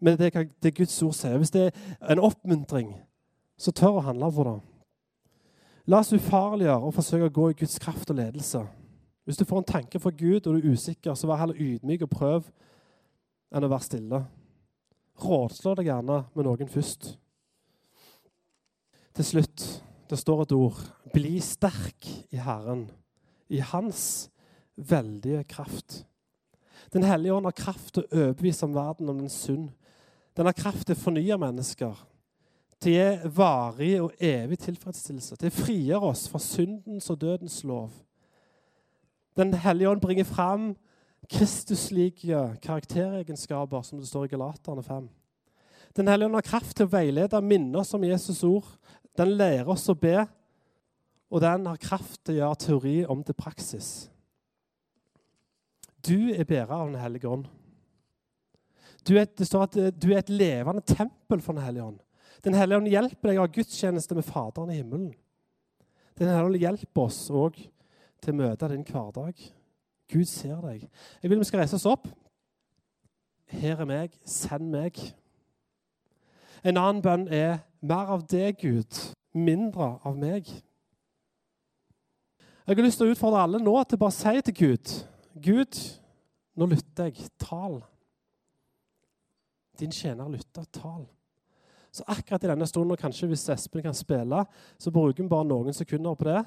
med det, det Guds ord sier, hvis det er en oppmuntring, så tør å handle på det. La oss ufarliggjøre og forsøke å gå i Guds kraft og ledelse. Hvis du får en tanke fra Gud og du er usikker, så vær heller ydmyk og prøv enn å være stille. Rådslå deg gjerne med noen først. Til slutt, det står et ord. Bli sterk i Herren, i Hans veldige kraft. Den hellige ånd har kraft til å overbevise om verden om den synd. Den har kraft til å fornye mennesker, til å gi varig og evig tilfredsstillelse, til å frigjøre oss fra syndens og dødens lov. Den hellige ånd bringer fram Kristuslike karakteregenskaper, som det står i Galaterne 5. Den hellige ånd har kraft til å veilede og minne oss om Jesus' ord. Den lærer oss å be, og den har kraft til å gjøre teori om til praksis. Du er bærer av Den hellige ånd. Er, det står at du er et levende tempel for Den hellige ånd. Den hellige ånd hjelper deg å ha gudstjeneste med Faderen i himmelen. Den hellige ånd hjelper oss òg til å møte din hverdag. Gud ser deg. Jeg vil vi skal reise oss opp. Her er meg, send meg. En annen bønn er mer av deg, Gud, mindre av meg. Jeg har lyst til å utfordre alle nå til bare å si til Gud Gud, nå lytter jeg. Tal. Din tjener lytter. Tal. Så akkurat i denne stunden, og kanskje hvis Espen kan spille, så bruker vi bare noen sekunder på det.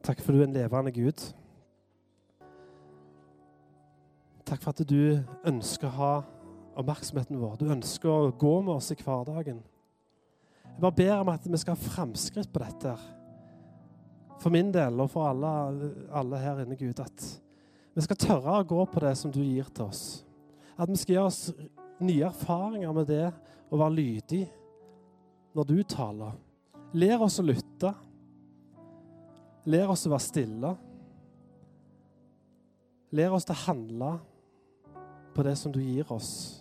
Takk for du er en levende Gud. Takk for at du ønsker å ha oppmerksomheten vår. Du ønsker å gå med oss i hverdagen. Jeg bare ber om at vi skal ha framskritt på dette. For min del og for alle, alle her inne, Gud, at Vi skal tørre å gå på det som du gir til oss. At vi skal gjøre oss nye erfaringer med det å være lydig når du taler. Lær oss å lytte. Lær oss å være stille. Lær oss å handle på det som du gir oss.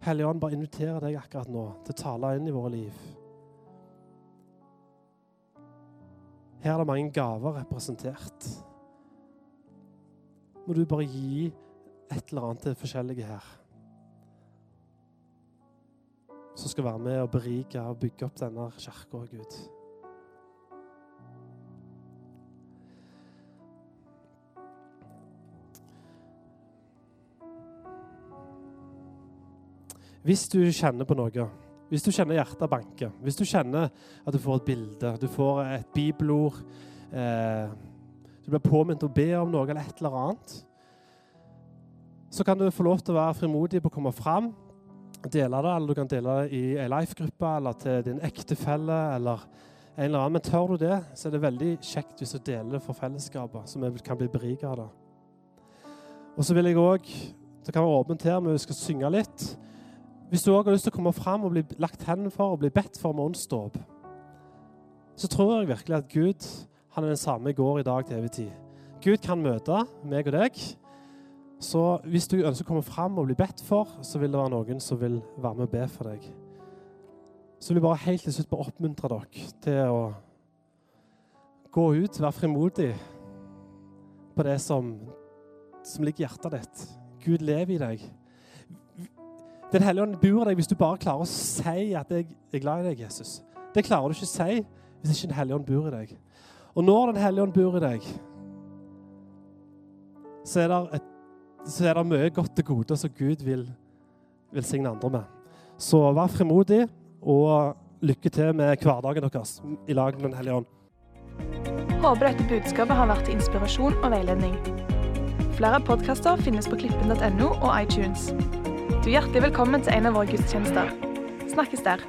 Hellige Ånd, bare inviterer deg akkurat nå til å tale inn i våre liv. Her er det mange gaver representert. Må du bare gi et eller annet til forskjellige her. Som skal være med og berike og bygge opp denne kirka, Gud. Hvis du kjenner på noe, hvis du kjenner hjertet banke, hvis du kjenner at du får et bilde, du får et bibelord eh, Du blir påminnet å be om noe eller et eller annet så kan du få lov til å være frimodig på å komme fram, dele det, eller du kan dele det i ei life-gruppe eller til din ektefelle eller en eller annen. Men tør du det, så er det veldig kjekt hvis du deler det for fellesskapet, så vi kan bli beriket av det. Og så vil jeg òg Det kan være åpent her, men vi skal synge litt. Hvis du òg har lyst til å komme fram og bli lagt hendene for og bli bedt for med åndsdåp, så tror jeg virkelig at Gud han er den samme i går, i dag, til evig tid. Gud kan møte meg og deg. Så hvis du ønsker å komme fram og bli bedt for, så vil det være noen som vil være med og be for deg. Så vil jeg bare helt til slutt bare oppmuntre dere til å gå ut, være frimodig på det som, som ligger i hjertet ditt. Gud lever i deg. Den hellige ånd bor i deg hvis du bare klarer å si at 'jeg er glad i deg', Jesus. Det klarer du ikke å si hvis ikke Den hellige ånd bor i deg. Og når Den hellige ånd bor i deg, så er det et så er det mye godt og gode som Gud vil velsigne andre med. Så vær frimodig, og lykke til med hverdagen deres i lag med Den hellige ånd. Håper dette budskapet har vært til inspirasjon og veiledning. Flere podkaster finnes på klippen.no og iTunes. Du er hjertelig velkommen til en av våre gudstjenester. Snakkes der.